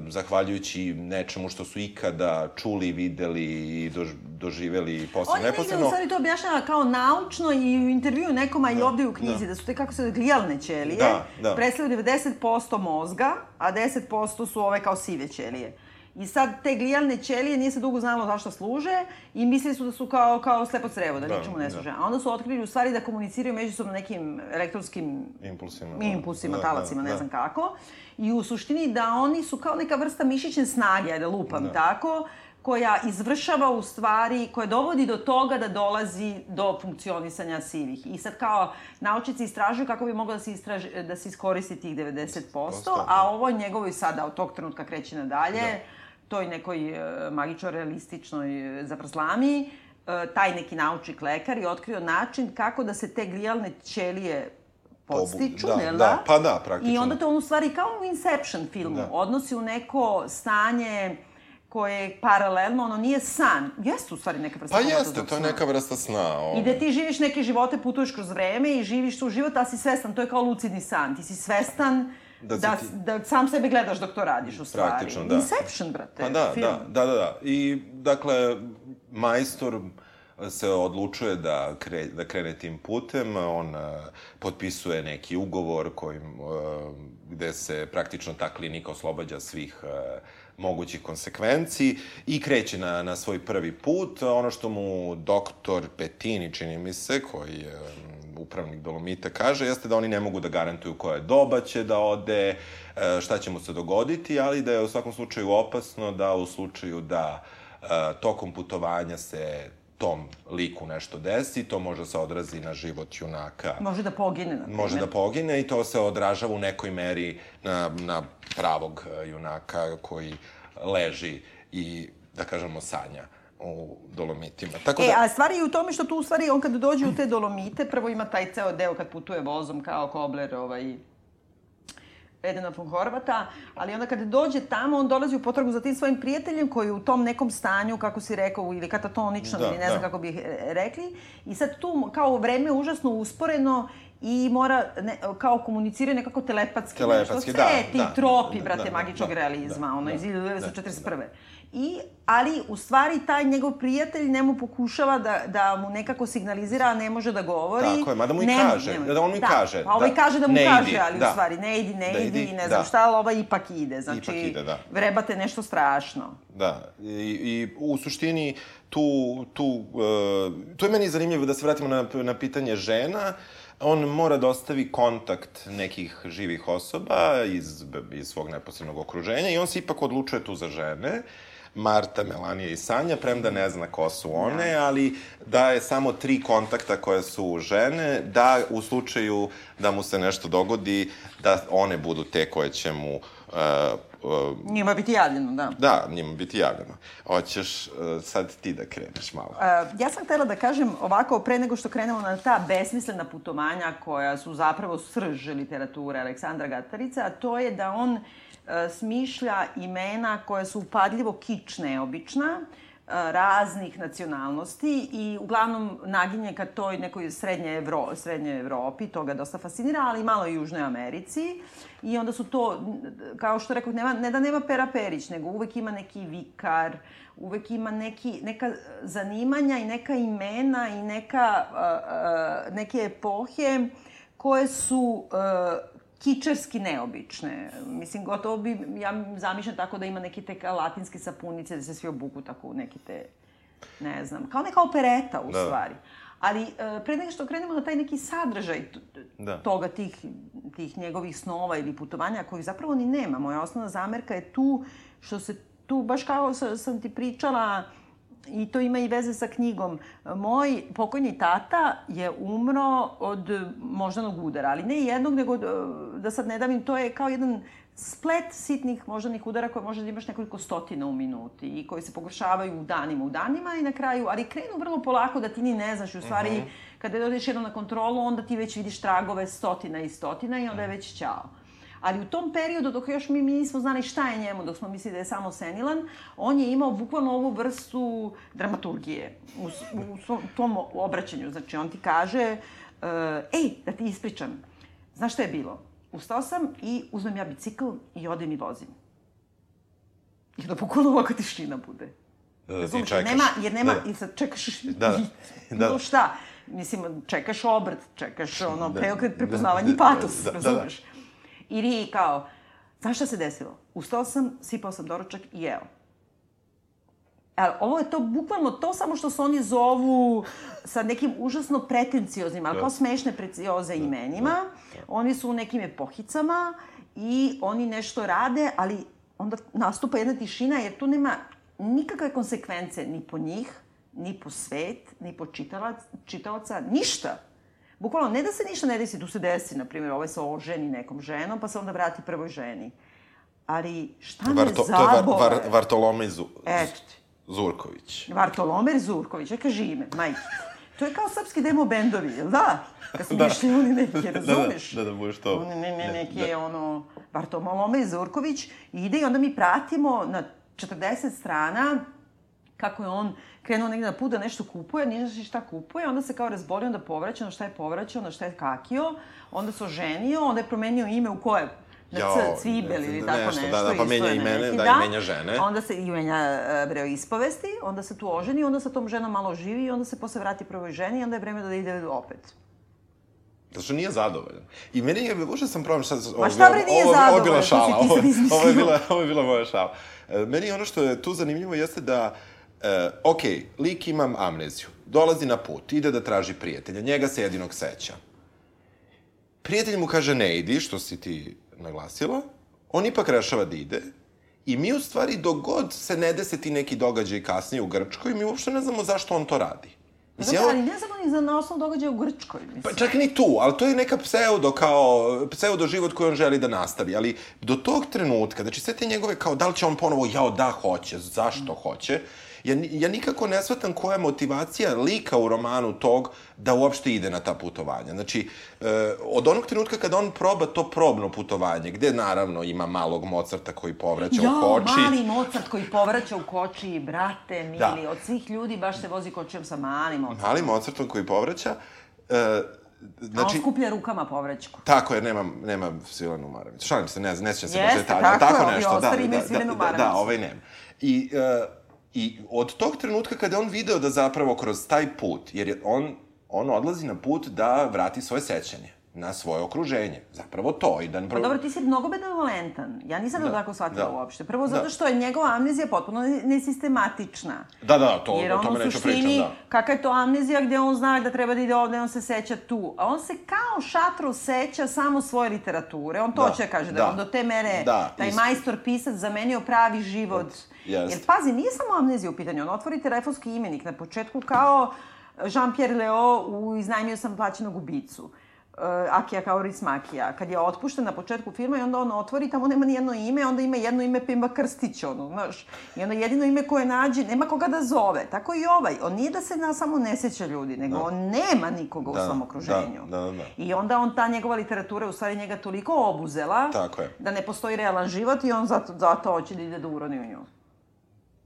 zahvaljujući nečemu što su ikada čuli, videli i dož, doživeli posle On je negde u neposredno. stvari to objašnjava kao naučno i u intervju nekom, a i ovde u knjizi, da, su te kako se glijalne ćelije, Da, da. predstavljaju 90% mozga, a 10% su ove kao sive ćelije. I sad te glijalne ćelije nije se dugo znalo zašto služe i mislili su da su kao, kao slepo crevo, da, Da, ničemu ne da. služe. A onda su otkrili u stvari da komuniciraju međusobno nekim elektronskim Impulsima. da. impulsima, Da, talacima, da, ne da. znam kako. I u suštini da oni su kao neka vrsta mišićne snage, ajde lupam Da. tako, koja izvršava u stvari, koja dovodi do toga da dolazi do funkcionisanja sivih. I sad kao naučici istražuju kako bi moglo da se, da se iskoristi tih 90%, Posto, a ovo njegovoj sada od tog trenutka kreće nadalje, Da. Toj nekoj e, magično-realističnoj e, zavrzlami, e, taj neki naučnik lekar je otkrio način kako da se te glijalne ćelije podstiču, da, ne da, da? pa da, praktično. I onda te on u stvari kao u Inception filmu Da. odnosi u neko stanje koje je paralelno, ono nije san. Jeste u stvari neka vrsta Pa jeste, to je neka vrsta sna. Ovaj. I da ti živiš neke živote, putuješ kroz vreme i živiš tu život, a si svestan, to je kao lucidni san. Ti si svestan Da da, ti- da, sam sebe gledaš dok to radiš u stvari. Praktično, da. Inception, brate, Pa da, film. da, da, da, da. I, dakle, majstor se odlučuje da, kre, da krene tim putem, on uh, potpisuje neki ugovor kojim, uh, gde se praktično ta klinika oslobađa svih uh, mogućih konsekvenci i kreće na, na svoj prvi put. Ono što mu doktor Petini, čini mi se, koji je upravnik Dolomita kaže, jeste da oni ne mogu da garantuju koje doba će da ode, e, šta će mu se dogoditi, ali da je u svakom slučaju opasno da u slučaju da e, tokom putovanja se tom liku nešto desi, to može se odrazi na život junaka. Može da pogine, na Može da pogine i to se odražava u nekoj meri na, na pravog e, junaka koji leži i, da kažemo, sanja u Dolomitima. Tako E, da... a stvari je u tome što tu u stvari on kad dođe u te Dolomite, prvo ima taj ceo deo kad putuje vozom kao Kobler, ovaj, Edena von Horvata, ali onda kada dođe tamo, on dolazi u potragu za tim svojim prijateljem koji je u tom nekom stanju, kako si rekao, ili katatoničnom, Da, ili ne znam da. kako bih e, rekli. I sad tu kao vreme užasno usporeno i mora ne, kao komunicira nekako telepatski. Telepatski, nešto. da, Sve ti da, tropi, da, brate, da, magičnog da, realizma, da, ono, da, iz da, 1941. I, ali, u stvari, taj njegov prijatelj njemu pokušava da, da mu nekako signalizira, a ne može da govori. Tako je, mada mu i Ne- kaže, ne- da on mu i kaže, Pa ovaj da kaže da mu kaže, idi, ali da. u stvari ne idi, ne Da idi, idi, ne znam da. šta, ali ovaj ipak ide. Znači, Ipak ide, da. vrebate nešto strašno. Da, i, i u suštini tu, tu, uh, tu je meni zanimljivo da se vratimo na, na pitanje žena. On mora da ostavi kontakt nekih živih osoba iz, iz svog neposrednog okruženja i on se ipak odlučuje tu za žene. Marta, Melanija i Sanja, premda ne zna ko su one, ali daje samo tri kontakta koje su žene, da u slučaju da mu se nešto dogodi, da one budu te koje će mu uh, uh, Njima biti javljeno, da. Da, njima biti javljeno. Hoćeš uh, sad ti da kreneš malo. Uh, ja sam htela da kažem ovako, pre nego što krenemo na ta besmislena putovanja koja su zapravo srž literature Aleksandra Gatarica, a to je da on uh, smišlja imena koja su upadljivo kič neobična, uh, raznih nacionalnosti i uglavnom naginje ka toj nekoj srednje, Evro, srednje Evropi, to ga dosta fascinira, ali malo i Južnoj Americi. I onda su to, kao što rekao, nema, ne da nema Pera Perić, nego uvek ima neki vikar, uvek ima neki, neka zanimanja i neka imena i neka, uh, uh, neke epohe koje su uh, kičerski neobične. Mislim, gotovo bi, ja zamišljam tako da ima neke te latinske sapunice, da se svi obuku tako u neke te, ne znam, kao neka opereta u Da. stvari. Ali uh, pre nego što krenemo na taj neki sadržaj Da. toga, tih, tih njegovih snova ili putovanja, kojih zapravo ni nema. Moja osnovna zamerka je tu što se tu, baš kao sa- sam ti pričala, i to ima i veze sa knjigom. Moj pokojni tata je umro od moždanog udara, ali ne jednog, nego e, da sad ne davim, to je kao jedan splet sitnih moždanih udara koje možda imaš nekoliko stotina u minuti i koji se pogoršavaju u danima u danima i na kraju, ali krenu vrlo polako da ti ni ne znaš u stvari Mhm. kada dođeš jednom na kontrolu onda ti već vidiš tragove stotina i stotina i onda je već ćao. Ali u tom periodu, dok još mi, mi nismo znali šta je njemu, dok smo mislili da je samo senilan, on je imao bukvalno ovu vrstu dramaturgije u, u svom, tom obraćanju. Znači, on ti kaže, uh, ej, da ti ispričam, znaš šta je bilo? Ustao sam i uzmem ja bicikl i odem i vozim. I onda bukvalno ovako tišina bude. Da, da ti Razumeš? čekaš. Nema, jer nema, Da. i sad čekaš Da, da. Da. bilo šta. Mislim, čekaš obrt, čekaš ono, Da. preokret, Da. prepoznavanje i Da. patos, Da, da, da. Ili kao, znaš šta se desilo? Ustao sam, sipao sam doručak i jeo. Ali ovo je to bukvalno to samo što se oni zovu sa nekim užasno pretencioznim, ali kao smešne precioze imenima. Oni su u nekim epohicama i oni nešto rade, ali onda nastupa jedna tišina jer tu nema nikakve konsekvence ni po njih, ni po svet, ni po čitalac, čitalaca, ništa. Bukvalno, ne da se ništa ne desi, tu se desi, na primjer, ovaj se oženi nekom ženom, pa se onda vrati prvoj ženi. Ali šta me Varto, to je? Var, Var, Vartolomej Zu, Eto. Zurković. Vartolomer Zurković, neka kaži ime, majke. To je kao srpski demo bendovi, jel da? Kad su da. išli oni neki, razumeš? Da, da, da, budeš to. Oni ne, ne, neki, da. ono, Bartolome Zurković ide i onda mi pratimo na 40 strana kako je on krenuo negde na put da nešto kupuje, nije znaš šta kupuje, onda se kao razbolio, onda povraća, onda šta je povraćao, onda šta je kakio, onda se oženio, onda je promenio ime u koje na C, cvibel ili tako nešto. Da, da, pa menja imene, da, i menja žene. Onda se i menja e, breo ispovesti, onda se tu oženi, onda sa tom ženom malo živi i onda se posle vrati prvoj ženi i onda je vreme da ide opet. Zato što nije zadovoljan. I meni je, ušte sam problem šta... Ma šta bre nije zadovoljan? Ovo je bila šala, ovo, ovo, je bila, ovo je bila moja šala. E, meni ono što je tu zanimljivo jeste da, e, ok, lik imam amneziju, dolazi na put, ide da traži prijatelja, njega se jedinog seća. Prijatelj mu kaže ne idi, što si ti naglasila, on ipak rešava da ide, I mi u stvari, dogod se ne dese ti neki događaj kasnije u Grčkoj, mi uopšte ne znamo zašto on to radi. Mislim, Zato, ali ne znamo ni za na osnovu događaja u Grčkoj. Mislim. Pa čak ni tu, ali to je neka pseudo, kao, pseudo život koji on želi da nastavi. Ali do tog trenutka, znači sve te njegove, kao da li će on ponovo, jao da hoće, zašto hoće, ja, ja nikako ne shvatam koja je motivacija lika u romanu tog da uopšte ide na ta putovanja. Znači, e, od onog trenutka kada on proba to probno putovanje, gde naravno ima malog Mozarta koji povraća jo, u koči. mali Mozart koji povraća u koči, brate, mili, da. od svih ljudi baš se vozi kočijom sa malim Mozartom. Mali Mozartom koji povraća. E, Znači, A on skuplja rukama povraćku. Tako je, nema, nema Svilenu Maravić. Šalim se, ne, ne sećam se baš detalja. Tako, tako je, nešto, da, da, da, da, da, da, ovaj nema. I uh, I od tog trenutka kada on video da zapravo kroz taj put, jer je on, on odlazi na put da vrati svoje sećanje na svoje okruženje. Zapravo to. I da ne... Pa dobro, ti si mnogo benevolentan. Ja nisam da, to tako shvatila da. uopšte. Prvo zato da. što je njegova amnezija potpuno nesistematična. Da, da, to, Jer o tome neću pričam, da. Jer kakva je to amnezija gde on zna da treba da ide ovde, on se seća tu. A on se kao šatro seća samo svoje literature. On to da. će da kaže, da, da on do te mere, da, taj isto. majstor pisac zamenio pravi život. Yes. Jer pazi, nije samo amnezija u pitanju. On otvori telefonski imenik na početku kao Jean-Pierre Leo u Iznajmio sam plaćenog ubicu uh, Akija Kauris Makija, kad je otpušten na početku filma i onda on otvori, tamo nema ni jedno ime, onda ima jedno ime Pimba Krstić, ono, znaš. I onda jedino ime koje nađe, nema koga da zove. Tako i ovaj. On nije da se na samo ne seća ljudi, nego da. on nema nikoga da, u svom okruženju. Da, da, da, da. I onda on, ta njegova literatura, u stvari njega toliko obuzela, Tako je. da ne postoji realan život i on zato, zato hoće da ide da uroni u nju.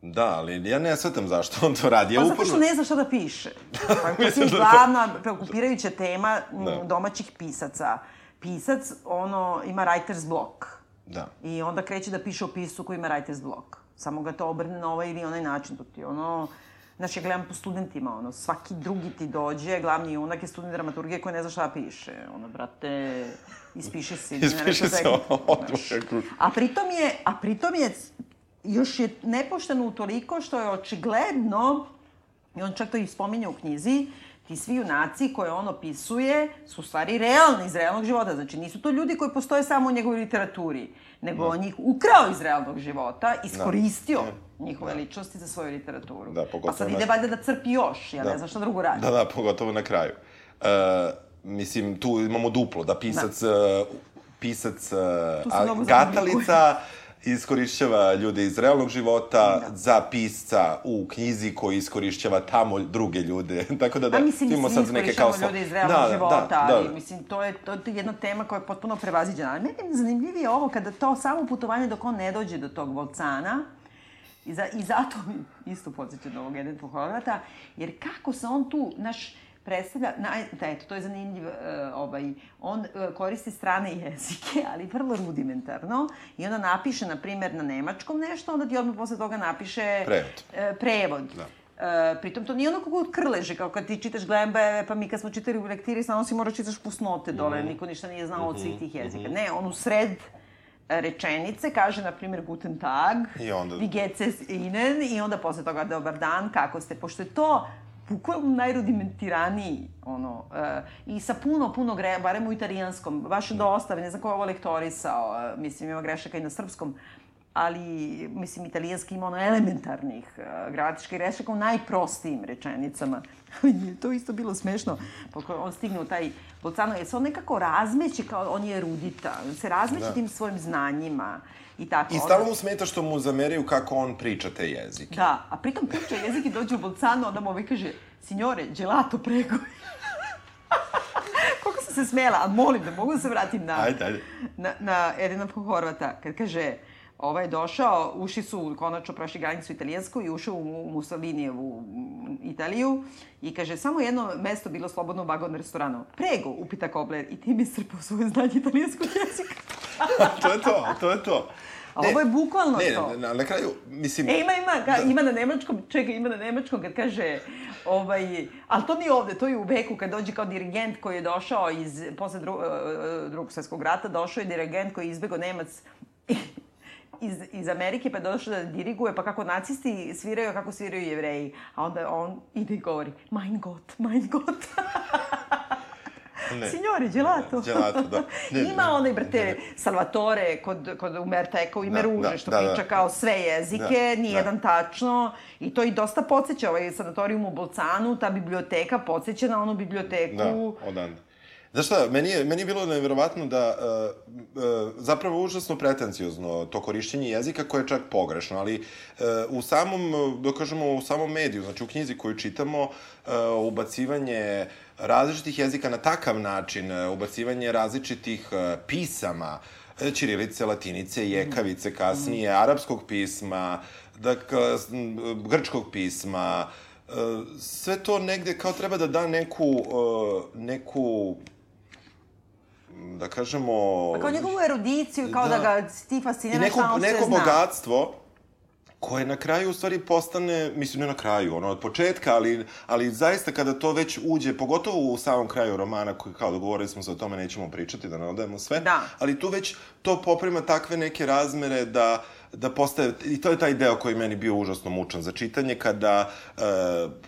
Da, ali ja ne svetam zašto on to radi. Ja pa zato što ne zna šta da piše. Pa, to je glavna preokupirajuća tema da. domaćih pisaca. Pisac, ono, ima writer's block. Da. I onda kreće da piše o pisu koji ima writer's block. Samo ga to obrne na ovaj ili onaj način. To ti ono... Znaš, ja gledam po studentima, ono, svaki drugi ti dođe, glavni junak je student dramaturgije koji ne zna šta piše. Ono, brate, ispiši se. ispiši se, odmah. A pritom je, a pritom je još je nepošteno utoliko što je očigledno, i on čak to i spominje u knjizi, ti svi junaci koje on opisuje su u stvari realni iz realnog života. Znači, nisu to ljudi koji postoje samo u njegovoj literaturi, nego da. on ih ukrao iz realnog života, iskoristio da. njihove da. ličnosti za svoju literaturu. Da, pogotovo pa sad ide valjda da crpi još, ja da. ne znam šta drugo radi. Da, da, pogotovo na kraju. Uh, mislim, tu imamo duplo, da pisac, da. Uh, pisac uh, Gatalica iskorišćava ljude iz realnog života da. za pisca u knjizi koji iskorišćava tamo druge ljude. Tako da, da, A mislim, imamo sad neke kao... ljude iz realnog da, da života, da, da, ali da. mislim, to je, to je jedna tema koja je potpuno prevaziđena. Ali meni zanimljivije ovo kada to samo putovanje dok on ne dođe do tog Volcana, I, za, I zato isto podsjeća do ovog Edith Horvata, jer kako se on tu, naš, predstavlja, na, da, eto, to je zanimljiv, uh, ovaj, on uh, koristi strane jezike, ali vrlo rudimentarno, i onda napiše, na primer, na nemačkom nešto, onda ti odmah posle toga napiše... Prevod. Uh, prevod. Da. Uh, pritom to nije ono kako krleže, kao kad ti čitaš Glembe, pa mi kad smo čitali u lektiri, samo si mora čitaš pusnote dole, mm -hmm. niko ništa nije znao od svih tih jezika. Mm -hmm. Ne, on u sred rečenice kaže, na primjer, guten tag, I onda... wie geht's es Ihnen, i onda posle toga dobar dan, kako ste, pošto je to bukvalno najrudimentiraniji, ono, uh, i sa puno, puno greja, barem u italijanskom, baš dosta, ne znam ko je ovo lektorisao, uh, mislim, ima grešaka i na srpskom, ali, mislim, italijanski ima ono elementarnih uh, gramatičkih grešaka u najprostijim rečenicama. je to isto bilo smešno. Poko on stigne u taj Bolcano, jer se on nekako razmeće kao on je erudita. On se razmeće da. tim svojim znanjima. I, tako, I stalno mu smeta što mu zameraju kako on priča te jezike. Da, a pritom priča jezik i dođe u Bolcano, onda mu ovaj kaže, signore, gelato prego. Koliko sam se smela, ali molim da mogu da se vratim na, ajde, ajde. na, na Edina Horvata, kad kaže, ovaj došao, ušli su konačno prošli granicu italijansku i ušao u Mussolinijevu Italiju i kaže, samo jedno mesto bilo slobodno u vagon restoranu. Prego, upita Kobler i ti mi srpao svoje znanje italijanskog jezika. to je to, to je to. A ne, ovo je bukvalno ne, to. Ne, na, na kraju, mislim... E, ima, ima, ga, da. ima na nemačkom, čekaj, ima na nemačkom kad kaže, ovaj, ali to nije ovde, to je u veku kad dođe kao dirigent koji je došao iz, posle dru, uh, drugog svetskog rata, došao je dirigent koji je izbegao Nemac iz, iz Amerike pa je došao da diriguje, pa kako nacisti sviraju, kako sviraju jevreji. A onda on ide i govori, mein Gott, mein Gott. Ne. Signore, gelato. Gelato, da. Ne, Ima ne, onaj, brate, ne. Salvatore kod, kod Umerta Eko ime da, Ruže, da, što da, priča da. kao sve jezike, da, nijedan da. tačno. I to i dosta podsjeća ovaj sanatorijum u Bolcanu, ta biblioteka podsjeća na onu biblioteku. Da, odande. Znaš šta, meni je, meni je bilo nevjerovatno da uh, uh, zapravo užasno pretenciozno to korišćenje jezika koje je čak pogrešno, ali uh, u samom, da kažemo, u samom mediju, znači u knjizi koju čitamo, uh, ubacivanje različitih jezika na takav način, uh, ubacivanje različitih uh, pisama, ćirilice, latinice, jekavice, kasnije, mm. arapskog pisma, dakle, grčkog pisma, sve to negde kao treba da da neku, neku da kažemo... Pa kao njegovu erudiciju, kao da, da ga ti fascinira šta on sve zna. I neko bogatstvo koje na kraju u stvari postane, mislim ne na kraju, ono od početka, ali, ali zaista kada to već uđe, pogotovo u samom kraju romana, koji kao dogovorili smo se o tome, nećemo pričati, da ne odajemo sve, da. ali tu već to poprima takve neke razmere da uh, da postaje, i to je taj deo koji meni bio užasno mučan za čitanje, kada e,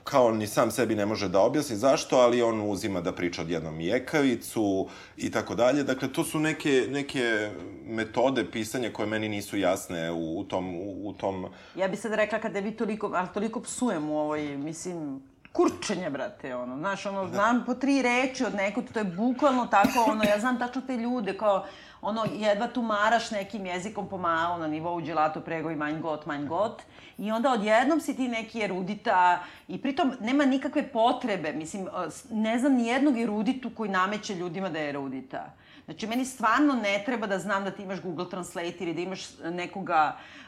kao ni sam sebi ne može da objasni zašto, ali on uzima da priča od jednom jekavicu i tako dalje. Dakle, to su neke, neke metode pisanja koje meni nisu jasne u, u tom... U, u tom... Ja bi sad rekla kada vi toliko, ali toliko psujem u ovoj, mislim, kurčenje, brate, ono, znaš, ono, da. znam po tri reči od nekog, to je bukvalno tako, ono, ja znam tačno te ljude, kao, ono, jedva tu maraš nekim jezikom pomalo na nivou gelato prego i mein Gott, mein Gott. I onda odjednom si ti neki erudita i pritom nema nikakve potrebe, mislim, ne znam ni jednog eruditu koji nameće ljudima da je erudita. Znači, meni stvarno ne treba da znam da ti imaš Google Translate ili da imaš nekoga... Uh,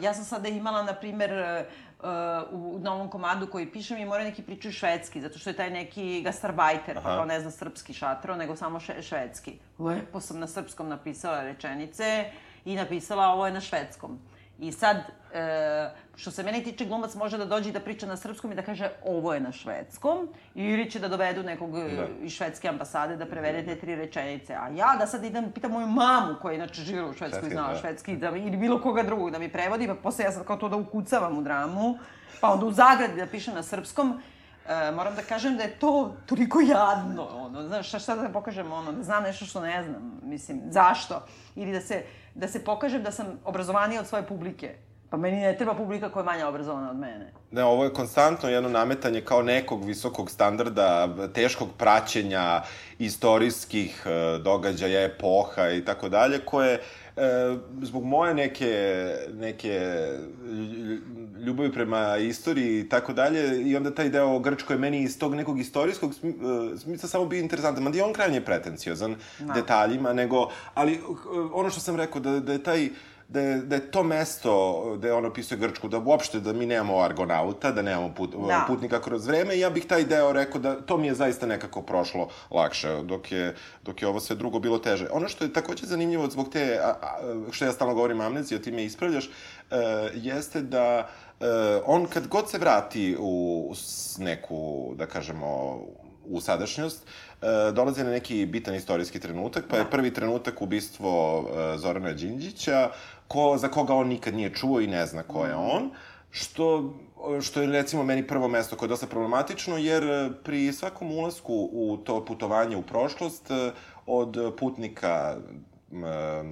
ja sam sada imala, na primer, uh, u novom komadu koji pišem i moraju neki pričaju švedski, zato što je taj neki gastarbajter, pa kao ne zna srpski šatro, nego samo še, švedski. Lepo sam na srpskom napisala rečenice i napisala ovo je na švedskom. I sad, e, što se mene tiče, glumac može da dođe i da priča na srpskom i da kaže ovo je na švedskom, ili će da dovedu nekog e, da. iz švedske ambasade da prevede te tri rečenice. A ja da sad idem, pitam moju mamu koja inače živjela u Švedskoj i znala da. švedski, da, ili bilo koga drugog da mi prevodi, pa posle ja sad kao to da ukucavam u dramu, pa onda u zagradi da pišem na srpskom, E, moram da kažem da je to toliko jadno, ono, znaš, šta, šta da pokažem, ono, da znam nešto što ne znam, mislim, zašto? Ili da se, da se pokažem da sam obrazovanija od svoje publike. Pa meni ne treba publika koja je manje obrazovana od mene. Ne, ovo je konstantno jedno nametanje kao nekog visokog standarda, teškog praćenja istorijskih e, događaja, epoha i tako dalje, koje e, zbog moje neke, neke ljubavi prema istoriji i tako dalje, i onda taj deo o Grčkoj meni iz tog nekog istorijskog e, smisla samo bio interesantan. Mada je on krajnje pretenciozan no. Da. detaljima, nego, ali ono što sam rekao, da, da je taj da je, da je to mesto da je on opisuje Grčku, da uopšte da mi nemamo argonauta, da nemamo put, da. putnika kroz vreme, ja bih taj deo rekao da to mi je zaista nekako prošlo lakše, dok je, dok je ovo sve drugo bilo teže. Ono što je takođe zanimljivo zbog te, a, a, što ja stalno govorim amneziji, o ti me ispravljaš, e, jeste da e, on kad god se vrati u neku, da kažemo, u sadašnjost, e, dolazi na neki bitan istorijski trenutak, pa je da. prvi trenutak ubistvo e, Zorana Đinđića, ko, za koga on nikad nije čuo i ne zna ko je on, što, što je recimo meni prvo mesto koje je dosta problematično, jer e, pri svakom ulasku u to putovanje u prošlost, od putnika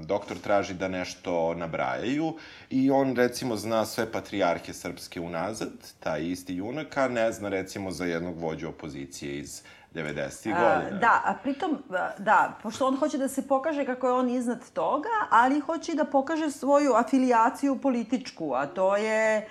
doktor traži da nešto nabrajaju i on recimo zna sve patrijarhe srpske unazad, taj isti junak, a ne zna recimo za jednog vođu opozicije iz 90. godina. Da, a pritom, da, pošto on hoće da se pokaže kako je on iznad toga, ali hoće i da pokaže svoju afiliaciju političku, a to je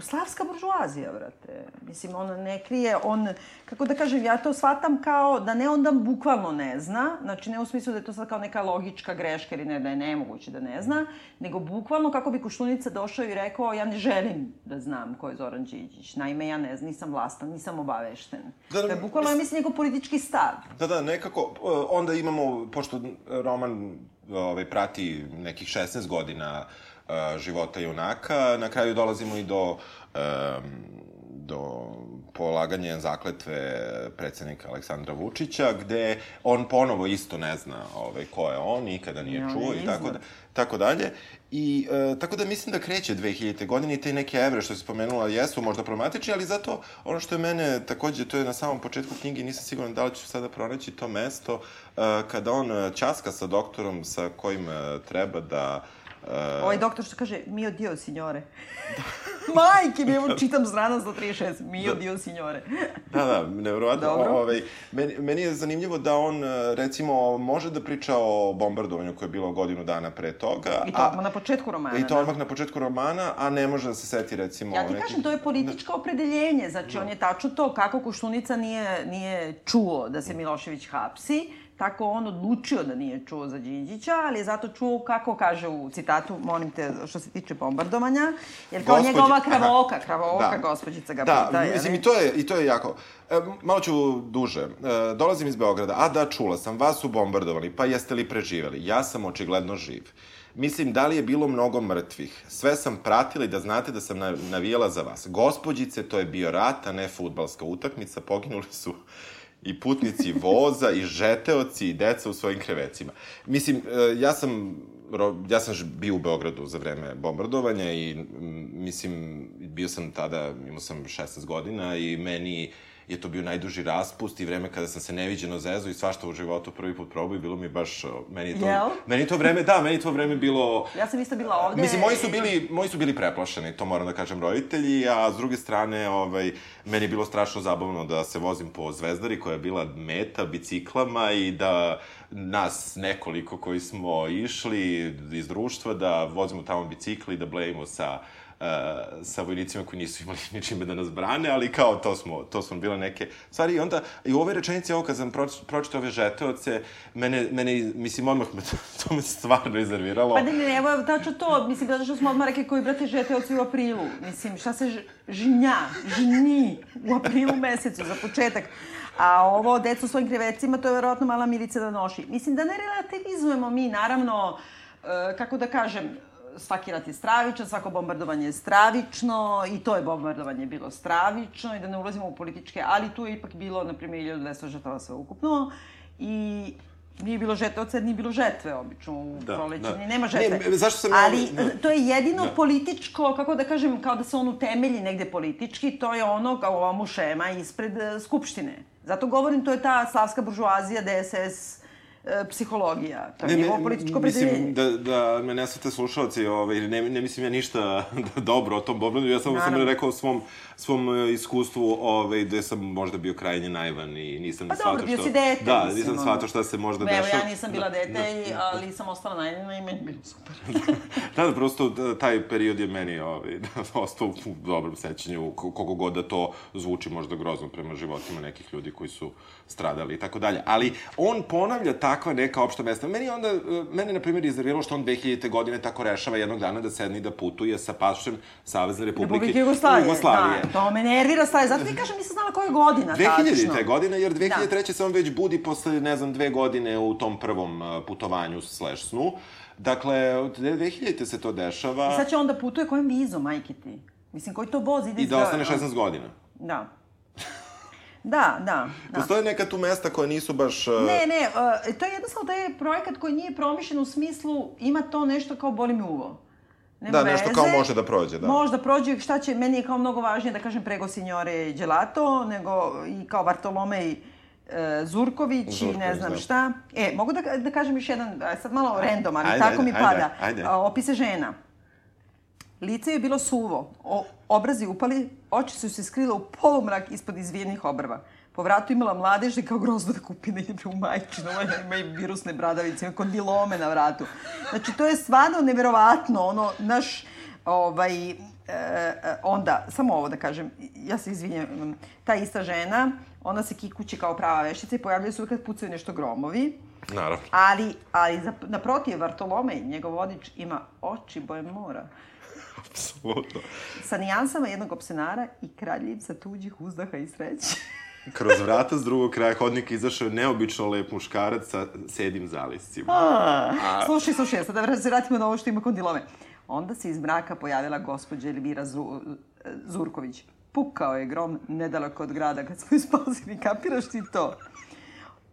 slavska buržuazija, vrate. Mislim, on ne krije, on, kako da kažem, ja to shvatam kao da ne onda bukvalno ne zna, znači ne u smislu da je to sad kao neka logička greška ili ne, da je nemoguće da ne zna, nego bukvalno kako bi Kuštunica došao i rekao ja ne želim da znam ko je Zoran Đinđić. Naime, ja ne znam, nisam vlastan, nisam obavešten. Da, da, to je bukvalno, ja mislim, njegov politički stav. Da, da, nekako, onda imamo, pošto roman ovaj, prati nekih 16 godina uh, života junaka, na kraju dolazimo i do um, do polaganja zakletve predsednika Aleksandra Vučića, gde on ponovo isto ne zna ovaj, ko je on, nikada nije ja, čuo i tako, da, tako dalje. I e, tako da mislim da kreće 2000. godine i te neke evre što se spomenula jesu možda problematični, ali zato ono što je mene takođe, to je na samom početku knjige, nisam siguran da li ću sada pronaći to mesto, e, kada on časka sa doktorom sa kojim e, treba da ovaj doktor što kaže, mio dio, signore. Majke mi, evo čitam strana 136, mio da. dio, signore. da, da, nevrovatno. Ovaj, meni, meni je zanimljivo da on, recimo, može da priča o bombardovanju koje je bilo godinu dana pre toga. I to a, na početku romana. I to da. odmah na početku romana, a ne može da se seti, recimo... Ja ti neki... kažem, to je političko opredeljenje. Znači, da. on je tačno to kako Koštunica nije, nije čuo da se Milošević hapsi tako on odlučio da nije čuo za Đinđića, ali je zato čuo kako kaže u citatu, molim te, što se tiče bombardovanja, jer kao Gospodje, njegova kravoka, kravoka, da. gospođica ga da, pita. Da, mislim, i to, je, i to je jako... E, malo ću duže. E, dolazim iz Beograda. A da, čula sam, vas su bombardovali, pa jeste li preživeli? Ja sam očigledno živ. Mislim, da li je bilo mnogo mrtvih? Sve sam pratila i da znate da sam navijala za vas. Gospođice, to je bio rat, a ne futbalska utakmica. Poginuli su i putnici voza, i žeteoci, i deca u svojim krevecima. Mislim, e, ja sam ja sam bio u Beogradu za vreme bombardovanja i mislim, bio sam tada, imao sam 16 godina i meni je to bio najduži raspust i vreme kada sam se neviđeno zezo i svašta u životu prvi put probao i bilo mi baš, meni je to, Jel? meni to vreme, da, meni to vreme bilo... Ja sam isto bila ovde. Mislim, moji su bili, moji su bili preplašeni, to moram da kažem roditelji, a s druge strane, ovaj, meni je bilo strašno zabavno da se vozim po Zvezdari koja je bila meta biciklama i da nas nekoliko koji smo išli iz društva da vozimo tamo bicikli, da blejimo sa uh, sa vojnicima koji nisu imali ničime da nas brane, ali kao to smo, to smo bile neke stvari. I onda, i u ovoj rečenici, ovo kad sam pročitao ove žeteoce, mene, mene, mislim, odmah me to, to me stvarno izerviralo. Pa ne, ne, evo, tačno to, mislim, zato što smo odmah rekli koji brate žeteoci u aprilu. Mislim, šta se žnja, žnji u aprilu mesecu, za početak. A ovo, decu svojim krevecima, to je verovatno mala Milica da noši. Mislim da ne relativizujemo mi, naravno, e, kako da kažem, svaki rat je stravičan, svako bombardovanje je stravično i to je bombardovanje bilo stravično i da ne ulazimo u političke, ali tu je ipak bilo, na primjer, 1200 žrtava sve ukupno i nije bilo žetve, od sad nije bilo žetve, obično u da, proleću, da. nema žetve. Ne, zašto sam... Ali da. to je jedino da. političko, kako da kažem, kao da se on utemelji negde politički, to je ono kao ovomu šema ispred uh, Skupštine. Zato govorim, to je ta slavska buržuazija, DSS, psihologija. To je ne, njegovo političko predeljenje. Mislim, da, da me ne svate slušalci, ovaj, ne, ne mislim ja ništa dobro o tom Bobranu, ja samo sam rekao svom, svom e, iskustvu ovaj, gde sam možda bio krajnje naivan i nisam pa shvatao što... Pa dobro, bio si dete. Da, mislim, nisam shvatao šta se možda dešava. Evo, ja nisam bila da, dete, da, da, ali sam ostala naivna i meni bilo super. da, da, prosto da, taj period je meni ovaj, da, ostao u dobrom sećanju, koliko god da to zvuči možda grozno prema životima nekih ljudi koji su stradali i tako dalje. Ali on ponavlja takva neka opšta mesta. Meni onda, mene na primjer iznerviralo što on 2000. godine tako rešava jednog dana da sedne i da putuje sa pašem Savezne Republike, Republike Jugoslavije. Jugoslavije. To me nervira stavlje. Zato ti kažem, nisam znala koja je godina 2000. tačno. godine, jer 2003. Da. se on već budi posle, ne znam, dve godine u tom prvom putovanju slash snu. Dakle, od 2000. se to dešava. I sad će onda putuje kojim vizom, majke ti? Mislim, koji to voz ide I da ostane 16 godina. Da. Da, da. da. Postoje neka tu mesta koja nisu baš... Uh... Ne, ne, uh, to je jednostavno da je projekat koji nije promišljen u smislu ima to nešto kao boli mi uvo. Nema da, nešto veze. kao može da prođe, da. Može da prođe, šta će, meni je kao mnogo važnije da kažem prego signore gelato, nego i kao Bartolomej e, Zurković, Zurković, i ne znam da. šta. E, mogu da, da kažem još jedan, sad malo random, ali Ajde, tako ajde, mi ajde, pada. ajde. A, opise žena. Lice je bilo suvo, o, obrazi upali, oči su se skrile u polumrak ispod izvijenih obrva. Po vratu imala mladeže kao grozno da kupi ne ide u majčinu, ovaj ima i virusne bradavice, ima kondilome na vratu. Znači, to je stvarno neverovatno, ono, naš, ovaj, e, e, onda, samo ovo da kažem, ja se izvinjam, ta ista žena, ona se kikuće kao prava veštica i pojavljaju se uvijek kad pucaju nešto gromovi, Naravno. ali, ali naprotiv, Vartolomej, njegov vodič, ima oči boje mora Apsolutno. sa nijansama jednog opsenara i kraljevca tuđih uzdaha i sreće. Kroz vrata s drugog kraja hodnika izašao je neobično lep muškarac sa sedim zaliscima. Slušaj, slušaj, sad da se vratimo na ovo što ima kondilome. Onda se iz mraka pojavila gospođa Elvira Zu, Zurković. Pukao je grom nedaleko od grada kad smo ju spasili. Kapiraš ti to?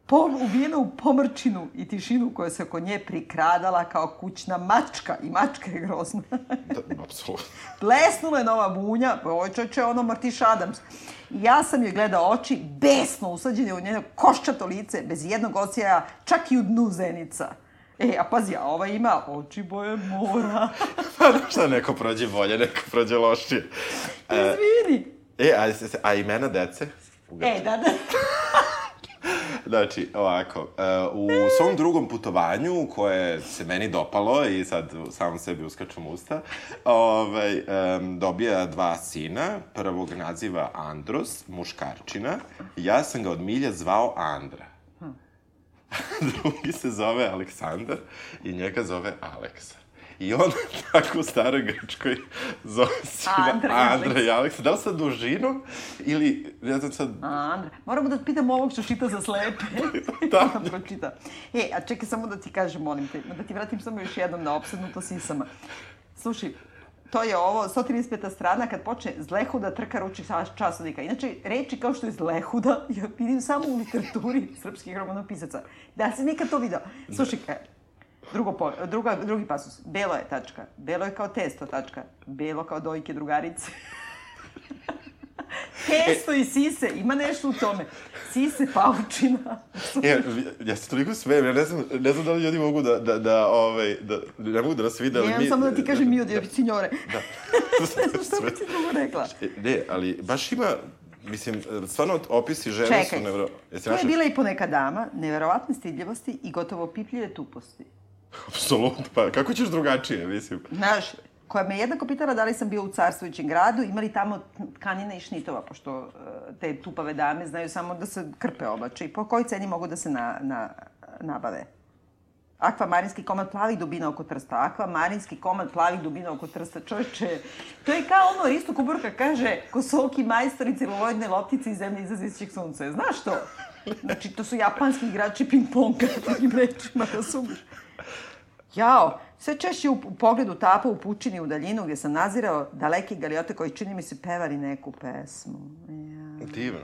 Pom, ubijena u pomrčinu i tišinu koja se oko nje prikradala kao kućna mačka. I mačka je grozna. Da, apsolutno. Plesnula je nova bunja, ovo je čoče ono Martiš Adams. Ja sam joj gledao oči, besno usađene u njeno koščato lice, bez jednog osjeja, čak i u dnu zenica. E, a pazi, a ova ima oči boje mora. Pa šta neko prođe bolje, neko prođe lošije. Izvini. E, a, a imena dece? E, da, da. Znači, ovako, uh, u svom drugom putovanju, koje se meni dopalo i sad samom sebi uskačem usta, ovaj, um, dobija dva sina. Prvog naziva Andros, muškarčina. Ja sam ga od milja zvao Andra. Drugi se zove Aleksandar i njega zove Aleksa. I on tako u staroj Grčkoj zove sina Andra i Andra i Aleksa. Da li sa dužinom ili, ne znam sad, Andra, moramo da pitamo ovog što čita za slepe. Da. da pročita. E, a čekaj samo da ti kažem, molim te, da ti vratim samo još jednom na opsednuto sisama. Slušaj, to je ovo, 135. strana, kad počne zlehuda trka ručnih čas- časovnika. Inače, reči kao što je zlehuda, ja vidim samo u literaturi srpskih romanopisaca. Da si nekad to video. Slušaj, e, drugo po, druga, drugi pasus. Belo je tačka. Belo je kao testo tačka. Belo kao dojke drugarice. Testo i sise, ima nešto u tome. Sise, paučina. Ja, ja se toliko smijem, ja ne znam, ne znam da li ljudi mogu da, da, da, ovaj, da, ne mogu da nas vide, ali Nemam mi... samo da ti kažem mi od signore. Da. ne znam šta bi ti drugo rekla. Ne, ali baš ima, mislim, stvarno opisi žene su Čekaj, nevro... Jesi tu je bila i poneka dama, neverovatne stidljivosti i gotovo pipljive tuposti. Apsolutno, pa kako ćeš drugačije, mislim. Znaš, koja me jednako pitala da li sam bio u carstvujućem gradu, imali tamo tkanina i šnitova, pošto e, te tupave dame znaju samo da se krpe oblače i po kojoj ceni mogu da se na, na, nabave. Akvamarinski komad plavih dubina oko trsta. Akvamarinski komad plavih dubina oko trsta. Čovječe, to je kao ono Risto Kuburka kaže Kosoki majstor i celuloidne loptice iz zemlje izazićeg sunca. Znaš to? Znači, to su japanski igrači ping-ponga, takim rečima, razumiješ? Jao, sve češće u, u pogledu tapa u pučini u daljinu gdje sam nazirao daleki galiote koji čini mi se pevali neku pesmu. Ja. Divno.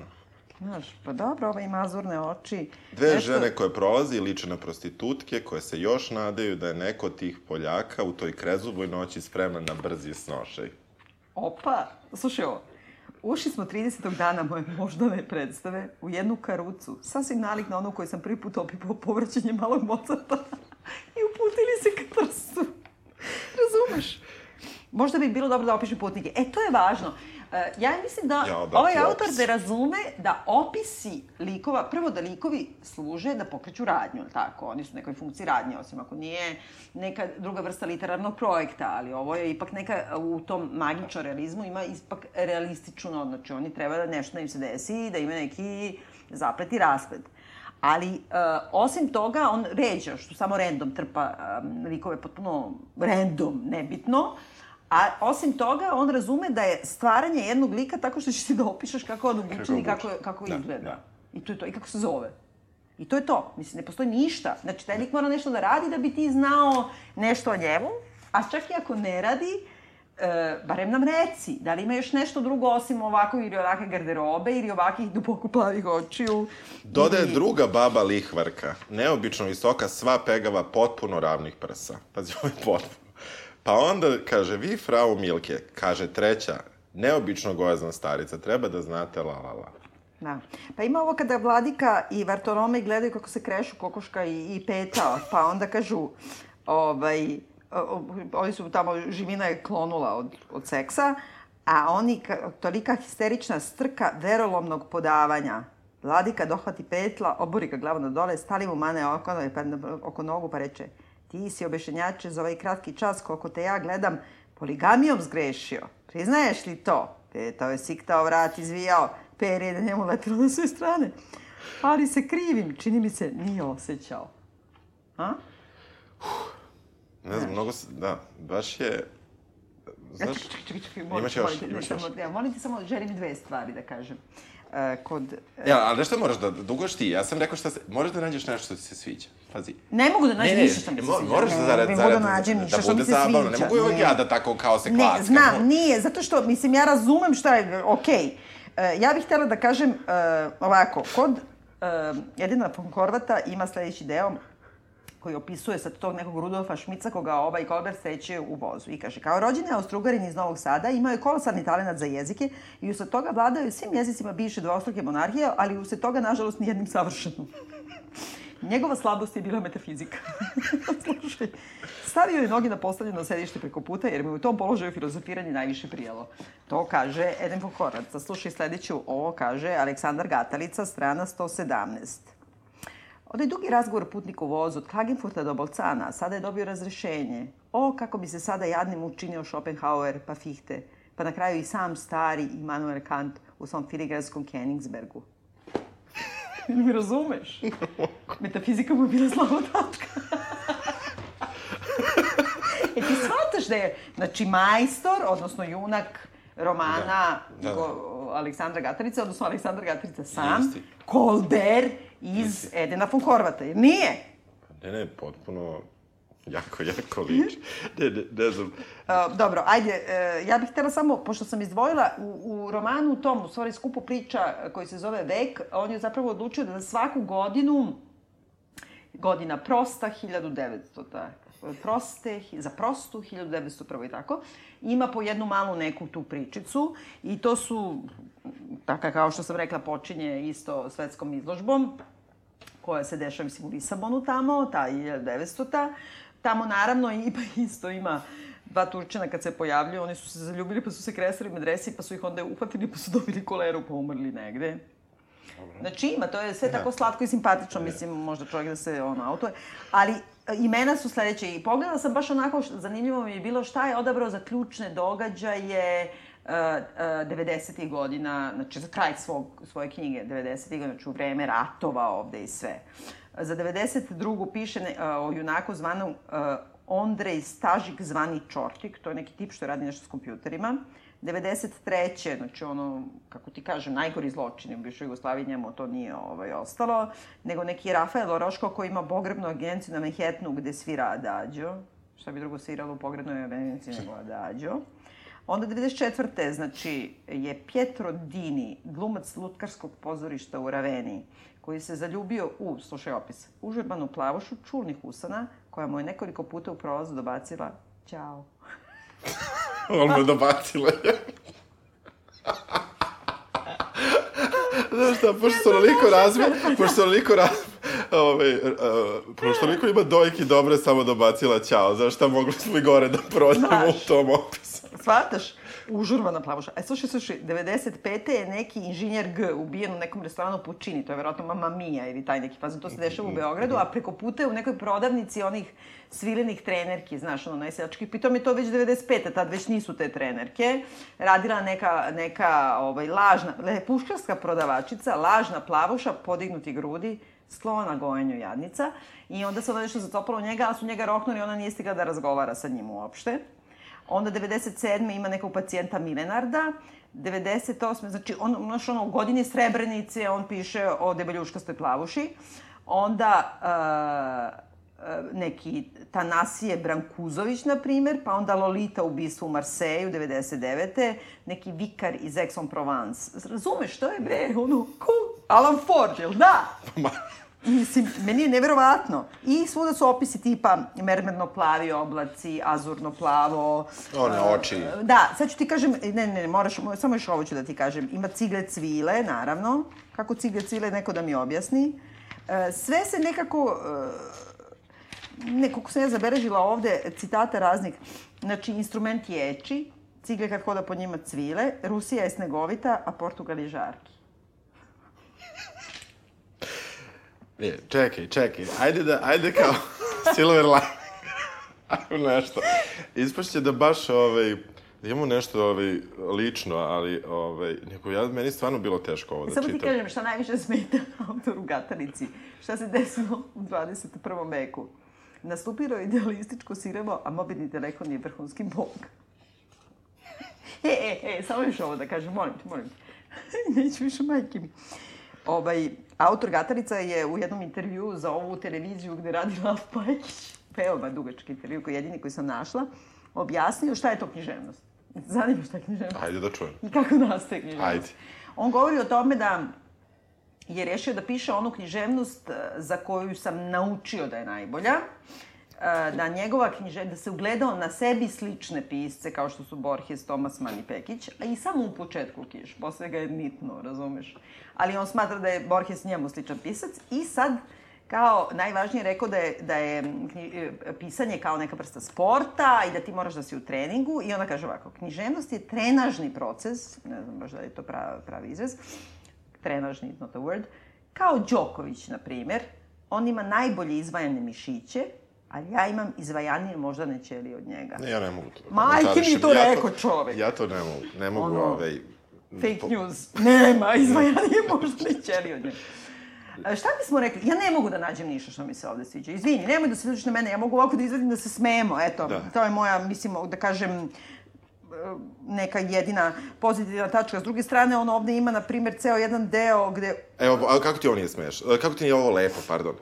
Znaš, pa dobro, ove ima azurne oči. Dve Nešto- žene koje prolaze liče na prostitutke, koje se još nadaju da je neko od tih Poljaka u toj krezuboj noći spreman na brzi snošaj. Opa, slušaj ovo. Ušli smo 30. dana moje moždane predstave u jednu karucu, sasvim nalik na onu koju sam prvi put opipao povraćanje malog Mozarta i uputili se ka trstu. Razumeš? Možda bi bilo dobro da opišem putnike. E, to je važno. E, ja mislim da Jao, da ovaj autor opis. da razume da opisi likova, prvo da likovi služe da pokreću radnju, tako? Oni su u nekoj funkciji radnje, osim ako nije neka druga vrsta literarnog projekta, ali ovo je ipak neka, u tom magičnom realizmu ima ipak realistično, znači oni treba da nešto da im se desi i da ima neki zaplet i rasplet. Ali, uh, osim toga, on ređa, što samo random trpa um, likove potpuno random, nebitno, A osim toga, on razume da je stvaranje jednog lika tako što ćeš ti da opišeš kako on obučen i kako, kako Da, izgleda. da. I to je to. I kako se zove. I to je to. Mislim, ne postoji ništa. Znači, taj lik mora nešto da radi da bi ti znao nešto o njemu, a čak i ako ne radi, e, barem nam reci, da li ima još nešto drugo osim ovako ili ovakve garderobe ili ovakvih duboko plavih očiju. Dodaje ili- druga baba lihvarka, neobično visoka, sva pegava, potpuno ravnih prsa. Pazi, ovo je potpuno. Pa onda kaže, vi, frau Milke, kaže treća, neobično gojazna starica, treba da znate la la la. Da. Pa ima ovo kada Vladika i Vartolomej gledaju kako se krešu kokoška i, i peta, pa onda kažu, ovaj, oni su tamo, živina je klonula od, od seksa, a oni, ka- tolika histerična strka verolomnog podavanja. Vladika dohvati petla, obori ga glavu na dole, stali mu mane oko, pa, oko nogu pa reče ti si obešenjače za ovaj kratki čas koliko te ja gledam poligamijom zgrešio. Priznaješ li to? Petao je siktao vrat, izvijao, per je na njemu letilo na sve strane. Ali se krivim, čini mi se, nije osjećao. A? Ne znam, mnogo se, da, baš je... Znaš, čekaj, čekaj, čekaj, molim, Imaš još, molim imaš samo, još. ja, molim te samo, želim dve stvari da kažem. E, kod... Ja, ali nešto moraš da dugoš ti. Ja sam rekao šta se... Moraš da nađeš nešto što ti se sviđa. Pazi. Ne mogu da nađem ne, ništa što mi se sviđa. Moraš da Ne, zarad, ne zarad, da nađem da mi bude zabavno. sviđa. Ne mogu uvek Ne. ja da tako kao se Ne, klackam. znam, nije, zato što, mislim, ja razumem šta je, okej. E, ja bih htjela da kažem e, ovako, kod e, Edina Horvata ima sledeći deo koji opisuje sad tog nekog Rudolfa Šmica koga ovaj Kolber sreće u vozu. I kaže, kao rođeni Austrugarin iz Novog Sada, imao je kolosalni talenat za jezike i usled toga vladao je svim jezicima bivše dvostruke monarhije, ali usled toga, nažalost, nijednim savršenom. Njegova slabost je bila metafizika. Slušaj, stavio je noge na postavljeno sedište preko puta jer mu je u tom položaju filozofiranje najviše prijelo. To kaže Eden Horvath. Slušaj sledeću, ovo kaže Aleksandar Gatalica, strana 117. Onaj dugi razgovor putnika u vozu od Klagenfurta do Bolcana, sada je dobio razrešenje. O, kako bi se sada jadnim učinio Schopenhauer pa Fichte, pa na kraju i sam stari Immanuel Kant u svom filigranskom Königsbergu. Ne mi razumeš? Metafizika mu je bila slaba tačka. e ti shvataš da je, znači, majstor, odnosno junak romana Da, da, da. Go- Aleksandra Gatarica, odnosno Aleksandar Gatarica sam, Jeste. Iz Edena von Horvata, jer nije? Ne, ne, potpuno jako, jako liči. Ne, ne, ne znam. Uh, dobro, ajde, uh, ja bih htjela samo, pošto sam izdvojila u, u romanu tom, u stvari skupu priča koji se zove Vek, on je zapravo odlučio da za svaku godinu, godina prosta, 1900, ta, proste, za prostu, 1901 i tako, ima po jednu malu neku tu pričicu i to su, taka kao što sam rekla, počinje isto svetskom izložbom, koja se dešava, mislim, u Lisabonu tamo, ta 1900-ta. Tamo, naravno, i, pa isto ima dva Turčina kad se pojavljuju, oni su se zaljubili pa su se kresali medresi, pa su ih onda uhvatili pa su dobili koleru pa umrli negde. Znači ima, to je sve tako slatko i simpatično, mislim, možda čovjek da se ono autoje. Ali e, imena su sledeće i pogledala sam baš onako, zanimljivo mi je bilo šta je odabrao za ključne događaje uh, uh, 90. godina, znači za kraj svog, svoje knjige 90. godina, znači u vreme ratova ovde i sve. Za 92. piše uh, o junaku zvanom uh, Ondrej Stažik zvani Čortik, to je neki tip što radi nešto s kompjuterima. 93. znači ono, kako ti kažem, najgori zločini u bivšoj Jugoslaviji, njemu to nije ovaj, ostalo, nego neki Rafael Oroško koji ima pogrebnu agenciju na Manhattanu gde svira Adagio. Šta bi drugo sviralo u pogrebnoj agenciji nego Adagio. Onda 94. znači je Pietro Dini, glumac lutkarskog pozorišta u Raveni, koji se zaljubio u, slušaj opis, užurbanu plavušu čulnih usana, koja mu je nekoliko puta u prolazu dobacila Ćao. On me dobacila. Znaš šta, pošto se onoliko razme, pošto se onoliko razme, ovaj, uh, pošto onoliko ima dojki dobre, samo dobacila ćao. Znaš šta, mogli smo i gore da prođemo u tom opisu. Shvataš? Užurvana plavuša. E, slušaj, slušaj, 95. je neki inženjer G ubijen u nekom restoranu Pučini, to je verovatno Mama Mia ili taj neki fazon, to se dešava u Beogradu, a preko puta je u nekoj prodavnici onih svilenih trenerki, znaš, ono, najseljački. Pitom je to već 95. tad već nisu te trenerke. Radila neka, neka ovaj, lažna, le, puškarska prodavačica, lažna plavuša, podignuti grudi, sklona gojenju jadnica. I onda se onda nešto zatopalo u njega, a su njega roknuli i ona nije stigla da razgovara sa njim uopšte. Onda 97. ima nekog pacijenta Milenarda. 98. znači on, znaš, ono, u godini Srebrenice on piše o debeljuškastoj plavuši. Onda uh, neki Tanasije Brankuzović, na primer, pa onda Lolita ubistvo u Marseju, 99. Neki vikar iz Aix-en-Provence. Razumeš, to je bre, ono, ko? Alan Ford, jel da? Mislim, meni je neverovatno. I svuda su opisi tipa mermerno plavi oblaci, azurno plavo. One oči. Da, sad ću ti kažem, ne, ne, ne, moraš, samo još ovo ću da ti kažem. Ima cigle cvile, naravno. Kako cigle cvile, neko da mi objasni. E, sve se nekako, e, nekako sam ja zabeležila ovde citata raznih. Znači, instrument ječi, cigle kad hoda po njima cvile, Rusija je snegovita, a Portugal je žarki. Je, čekaj, čekaj, ajde da, ajde kao silver. Ajmo nešto. Ispašće da baš, ovaj, da imamo nešto ovaj, lično, ali ovaj, neko, ja, meni stvarno bilo teško ovo da Samo čitam. ti kažem šta najviše smeta autoru Gatanici. Šta se desilo u 21. veku? Nastupilo je idealističko sirevo, a mobilni telefon je vrhunski bog. E, e, e, samo još ovo da kažem, molim te, molim te. Neću više majke mi. Ovaj, autor Gatarica je u jednom intervjuu za ovu televiziju gde radi Lav Pajić, veoma dugački intervju koji je jedini koji sam našla, objasnio šta je to književnost. Zanima šta je književnost. Ajde da čujem. I kako nastaje književnost. Ajde. On govori o tome da je rešio da piše onu književnost eh, za koju sam naučio da je najbolja, eh, da njegova književnost, da se ugledao na sebi slične pisce kao što su Borges, Tomas Mann i Pekić, a i samo u početku kiš, posle ga je nitno, razumeš. Ali on smatra da je Borges njemu sličan pisac i sad kao najvažnije rekao da je, da je e, pisanje kao neka vrsta sporta i da ti moraš da si u treningu i onda kaže ovako, književnost je trenažni proces, ne znam baš da je to pravi, pravi izraz, trenažni, not a word, kao Đoković, na primer, on ima najbolje izvajane mišiće, ali ja imam izvajanije moždane ćelije od njega. Ne, ja ne mogu to da Majke mi to Ja rekao čovek. Ja to ne mogu, ne mogu, Ono, ovaj... Fake po- news. Nema, izvajanije moždane ćelije od njega. A, Šta bismo rekli? Ja ne mogu da nađem ništa što mi se ovde sviđa. Izvini, nemoj da se ljučiš na mene. Ja mogu ovako da izvedim da se smemo. Eto, Da. to je moja, mislim, da kažem, e, neka jedina pozitivna tačka. S druge strane, on ovde ima, na primjer, ceo jedan deo gde Evo, a kako ti ovo nije smeš? E, Kako ti nije ovo lepo, pardon?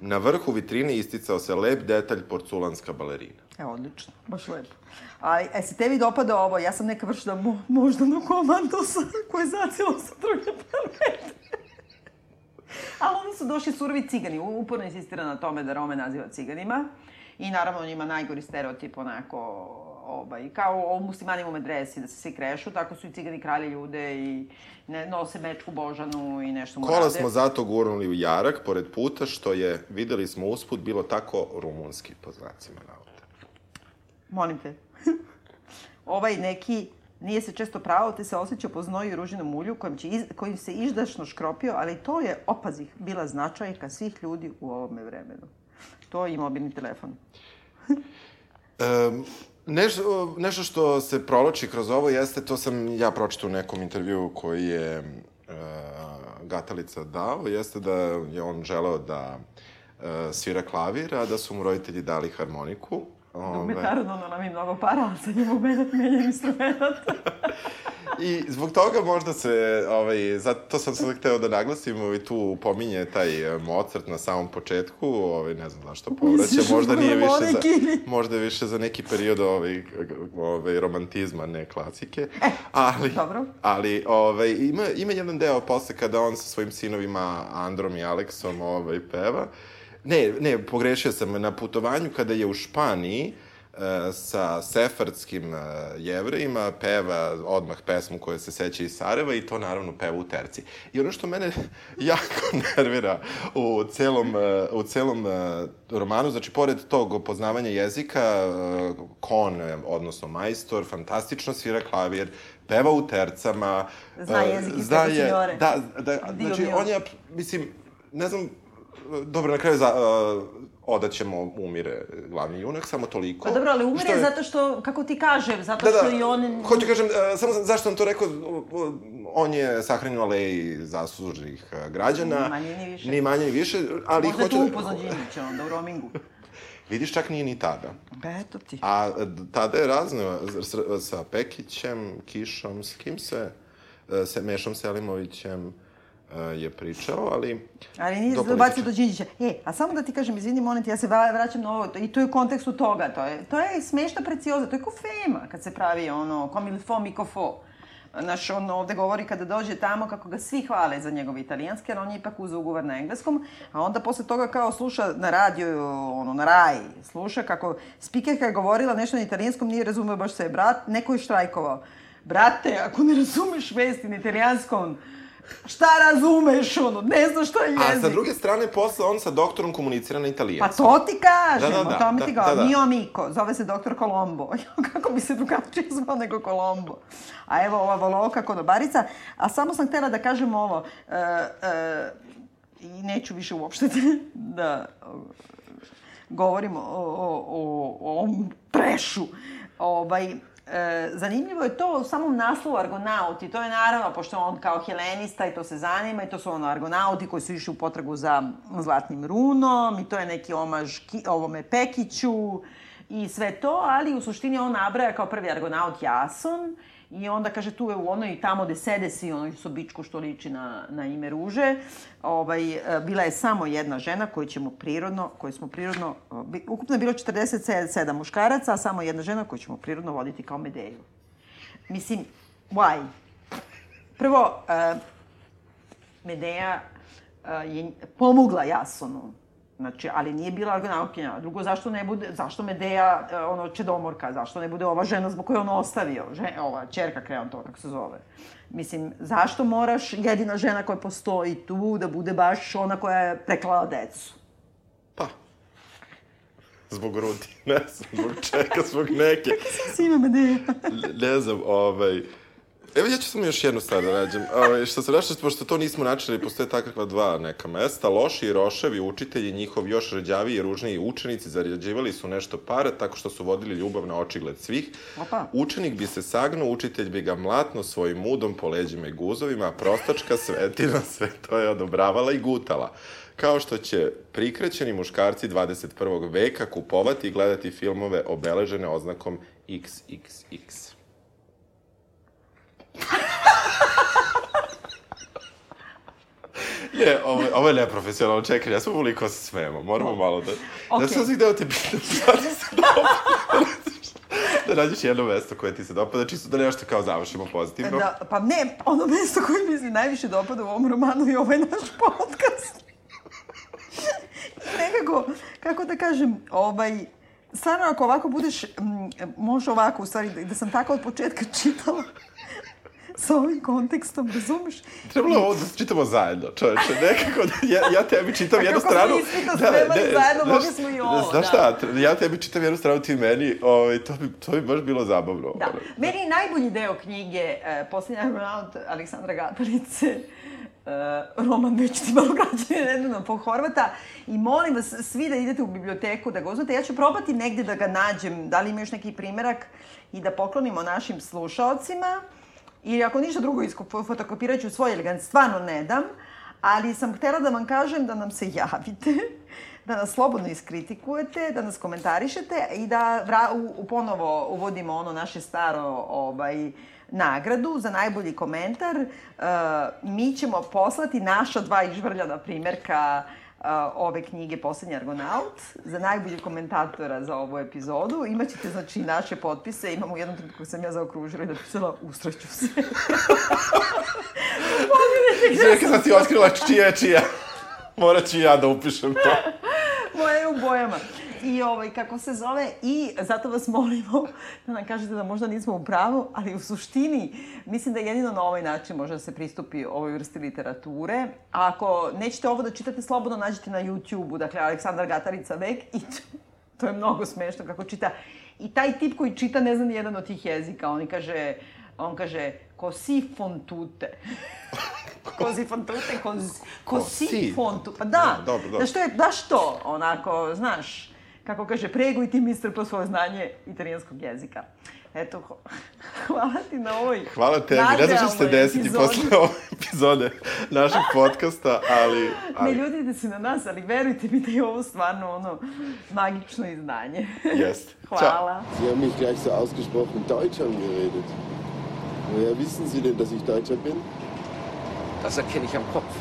Na vrhu vitrine isticao se lep detalj porculanska balerina. E, odlično, baš lepo. A, e, se tebi dopada ovo? Ja sam neka vršna mo, moždano komandosa koja je zacela sa druge planete. Ali onda su došli surovi cigani. Uporno insistira na tome da Rome naziva ciganima. I naravno on ima najgori stereotip onako, ovaj, kao o muslimanima u medresi, da se svi krešu, tako su i cigani kralje ljude i ne, nose mečku božanu i nešto mu Kola rade. smo zato gurnuli u jarak, pored puta, što je, videli smo usput, bilo tako rumunski, po znacima navode. Molim te. ovaj neki nije se često pravo, te se osjeća po znoju i ružinom ulju kojim, će iz, kojim se izdašno škropio, ali to je, opazih, bila značajka svih ljudi u ovome vremenu. To je i mobilni telefon. Um, nešto, nešto što se provlači kroz ovo jeste, to sam ja pročitao u nekom intervju koji je uh, Gatalica dao, jeste da je on želeo da uh, svira klavir, a da su mu roditelji dali harmoniku. Dugme Ove, ono nam im mnogo para, ali sad njemu menjati menja instrument. I zbog toga možda se, ovaj, zato sam sad hteo da naglasim, ovaj, tu pominje taj eh, Mozart na samom početku, ovaj, ne znam zašto povraća, možda nije više za, možda je više za neki period ovaj, ovaj, romantizma, ne klasike. ali, E, dobro. Ali ovaj, ima, ima jedan deo posle kada on sa svojim sinovima Androm i Aleksom ovaj, peva. Ne, ne, pogrešio sam, na putovanju kada je u Španiji, sa sefardskim e, jevrejima, peva odmah pesmu koja se seća iz Sarajeva i to naravno peva u terci. I ono što mene jako nervira u celom, e, u celom e, romanu, znači pored tog poznavanja jezika, e, kon, e, odnosno majstor, fantastično svira klavir, peva u tercama. Zna e, jezik iz zna je, da, da, znači on je, mislim, ne znam, dobro, na kraju za, odaćemo, umire glavni junak, samo toliko. Pa dobro, ali umire Što je- zato što, kako ti kažem, zato Da, da, što i on... hoću kažem, uh, samo sam- zašto sam to rekao, on je sahranjen u aleji zaslužnih uh, građana. Ni manje ni više. Ni manje ni više, ali Možda hoću... tu upoznan Đinđića onda u roamingu. Vidiš, čak nije ni tada. Eto ti. A e, tada je razno sa Pekićem, Kišom, s kim se, e, se Mešom Selimovićem e, je pričao, ali... Ali nije se dobacio do Đinđića. E, a samo da ti kažem, izvini, molim te, ja se vra- vraćam na ovo, i to je u kontekstu toga, to je, to je smešna precioza, to je ko fema kad se pravi ono, comme il faut, mi ko fo. Naš, on ovde govori kada dođe tamo kako ga svi hvale za njegov italijanski, jer on je ipak uzeo ugovor na engleskom, a onda posle toga kao sluša na radiju, ono, na raj, sluša kako spikerka je govorila nešto na italijanskom, nije razumeo baš sve, brat, neko je štrajkovao. Brate, ako ne razumeš vesti na italijanskom, šta razumeš, ono, ne znaš šta je jezik. A sa druge strane, posle on sa doktorom komunicira na Pa italijanskom. to ti kažem, Da, da, da, o tome ti da, govorim. da, da. Mio amico, zove se doktor Colombo. Kako bi se drugačije zvao nego Colombo. A evo ova voloka konobarica. A samo sam htela da kažem ovo. E, e, I neću više uopšte da govorim o, o, o, o ovom trešu. Ovaj, E, zanimljivo je to u samom naslovu Argonauti. To je naravno, pošto on kao helenista i to se zanima, i to su ono Argonauti koji su išli u potragu za zlatnim runom, i to je neki omaž ki, ovome Pekiću, i sve to, ali u suštini on nabraja kao prvi Argonaut Jason, I onda kaže tu je u onoj tamo gde sede svi onoj sobičku što liči na, na ime ruže. Ovaj, e, bila je samo jedna žena koju ćemo prirodno, koju smo prirodno, bi- ukupno je bilo 47 muškaraca, a samo jedna žena koju ćemo prirodno voditi kao Medeju. Mislim, why? Prvo, e, Medeja e, je pomogla Jasonu. Znači, ali nije bila argonautkinja. Drugo, zašto ne bude, zašto Medeja, e, ono, čedomorka, zašto ne bude ova žena zbog koje je on ostavio, žen, ova čerka Kreon, to kako se zove. Mislim, zašto moraš jedina žena koja postoji tu da bude baš ona koja je preklala decu? Pa. Zbog Rudi, ne znam, zbog čega, zbog neke. Sime Medeja. ne znam, ovaj... Evo ja ću samo još jednu stvar da nađem. Ovaj, što se našli, pošto to nismo načeli, postoje takva dva neka mesta. Loši i roševi učitelji, njihov još rađaviji i ružniji učenici zarađivali su nešto para tako što su vodili ljubav na očigled svih. Opa. Učenik bi se sagnuo, učitelj bi ga mlatno svojim mudom po leđima i guzovima, a prostačka svetina sve to je odobravala i gutala. Kao što će prikrećeni muškarci 21. veka kupovati i gledati filmove obeležene oznakom XXX. Ne, ovo, ovo je neprofesionalno, čekaj, ja smo koliko se smemo, moramo malo da... Okej. Ja sam si hteo te pitam, ti se dopada? da nađeš jedno mesto koje ti se dopada, čisto da nešto kao završimo pozitivno. Da, pa ne, ono mesto koje mi se najviše dopada u ovom romanu je ovaj naš podcast. Nekako, kako da kažem, ovaj, stvarno ako ovako budeš, m, može ovako, u stvari, da, da sam tako od početka čitala sa ovim kontekstom, razumeš? Trebalo je ovo da čitamo zajedno, čoveče, nekako da ja, ja tebi čitam jednu kako smo stranu... ispita spremali zajedno, mogli smo i ovo, Znaš da. šta, ja tebi čitam jednu stranu, ti meni, ovaj, to, bi, to bi baš bilo zabavno. Da. ono. Meni najbolji deo knjige, e, Posljednji Argonaut Aleksandra Gatarice, e, roman već ti malo građani nedavno po Horvata i molim vas svi da idete u biblioteku da ga uzmete. Ja ću probati negde da ga nađem, da li ima još neki primerak i da poklonimo našim slušaocima. I ako ništa drugo, fotokopirat ću svoj, ga stvarno ne dam. Ali sam htela da vam kažem da nam se javite, da nas slobodno iskritikujete, da nas komentarišete i da vra, u, u ponovo uvodimo ono naše staro ovaj, nagradu za najbolji komentar. E, mi ćemo poslati naša dva izvrljana primjerka uh, ove knjige Poslednji Argonaut za najboljeg komentatora za ovu epizodu. Imaćete, znači, naše potpise. Imamo u jednom trenutku sam ja zaokružila i napisala Ustraću se. Čekaj, sad si otkrila čija je čija. Morat ću ja da upišem to. Moje je u bojama. I ovaj, kako se zove, i zato vas molimo da nam kažete da možda nismo u pravu, ali u suštini mislim da jedino na ovaj način može da se pristupi ovoj vrsti literature. A ako nećete ovo da čitate slobodno, nađite na YouTube-u, dakle Aleksandar Gatarica vek i to, to je mnogo smešno kako čita. I taj tip koji čita ne zna ni jedan od tih jezika, on kaže, on kaže, kosi fontute. kosi fontute, kosi, kosi Kosi? fontu. Pa da, Da, dobro, dobro. Znaš, to je baš to, onako, znaš, kako kaže, preguj ti mister po svoje znanje italijanskog jezika. Eto, hvala ti na ovoj Hvala tebi, ne znam što će se desiti epizodi. posle ove epizode našeg podcasta, ali... Ne ali ljudite se na nas, ali verujte mi da je ovo stvarno ono magično izdanje. Jeste. Hvala. Sie haben mich gleich so ausgesprochen Deutsch angeredet. Woher wissen Sie denn, dass ich Deutscher bin? Das erkenne ich am Kopf.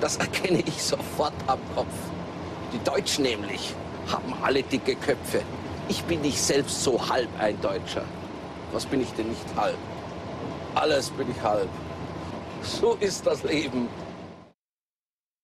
Das erkenne ich sofort am Kopf. Die Deutschen nämlich haben alle dicke Köpfe. Ich bin nicht selbst so halb ein Deutscher. Was bin ich denn nicht halb? alles bin ich halb. So ist das Leben.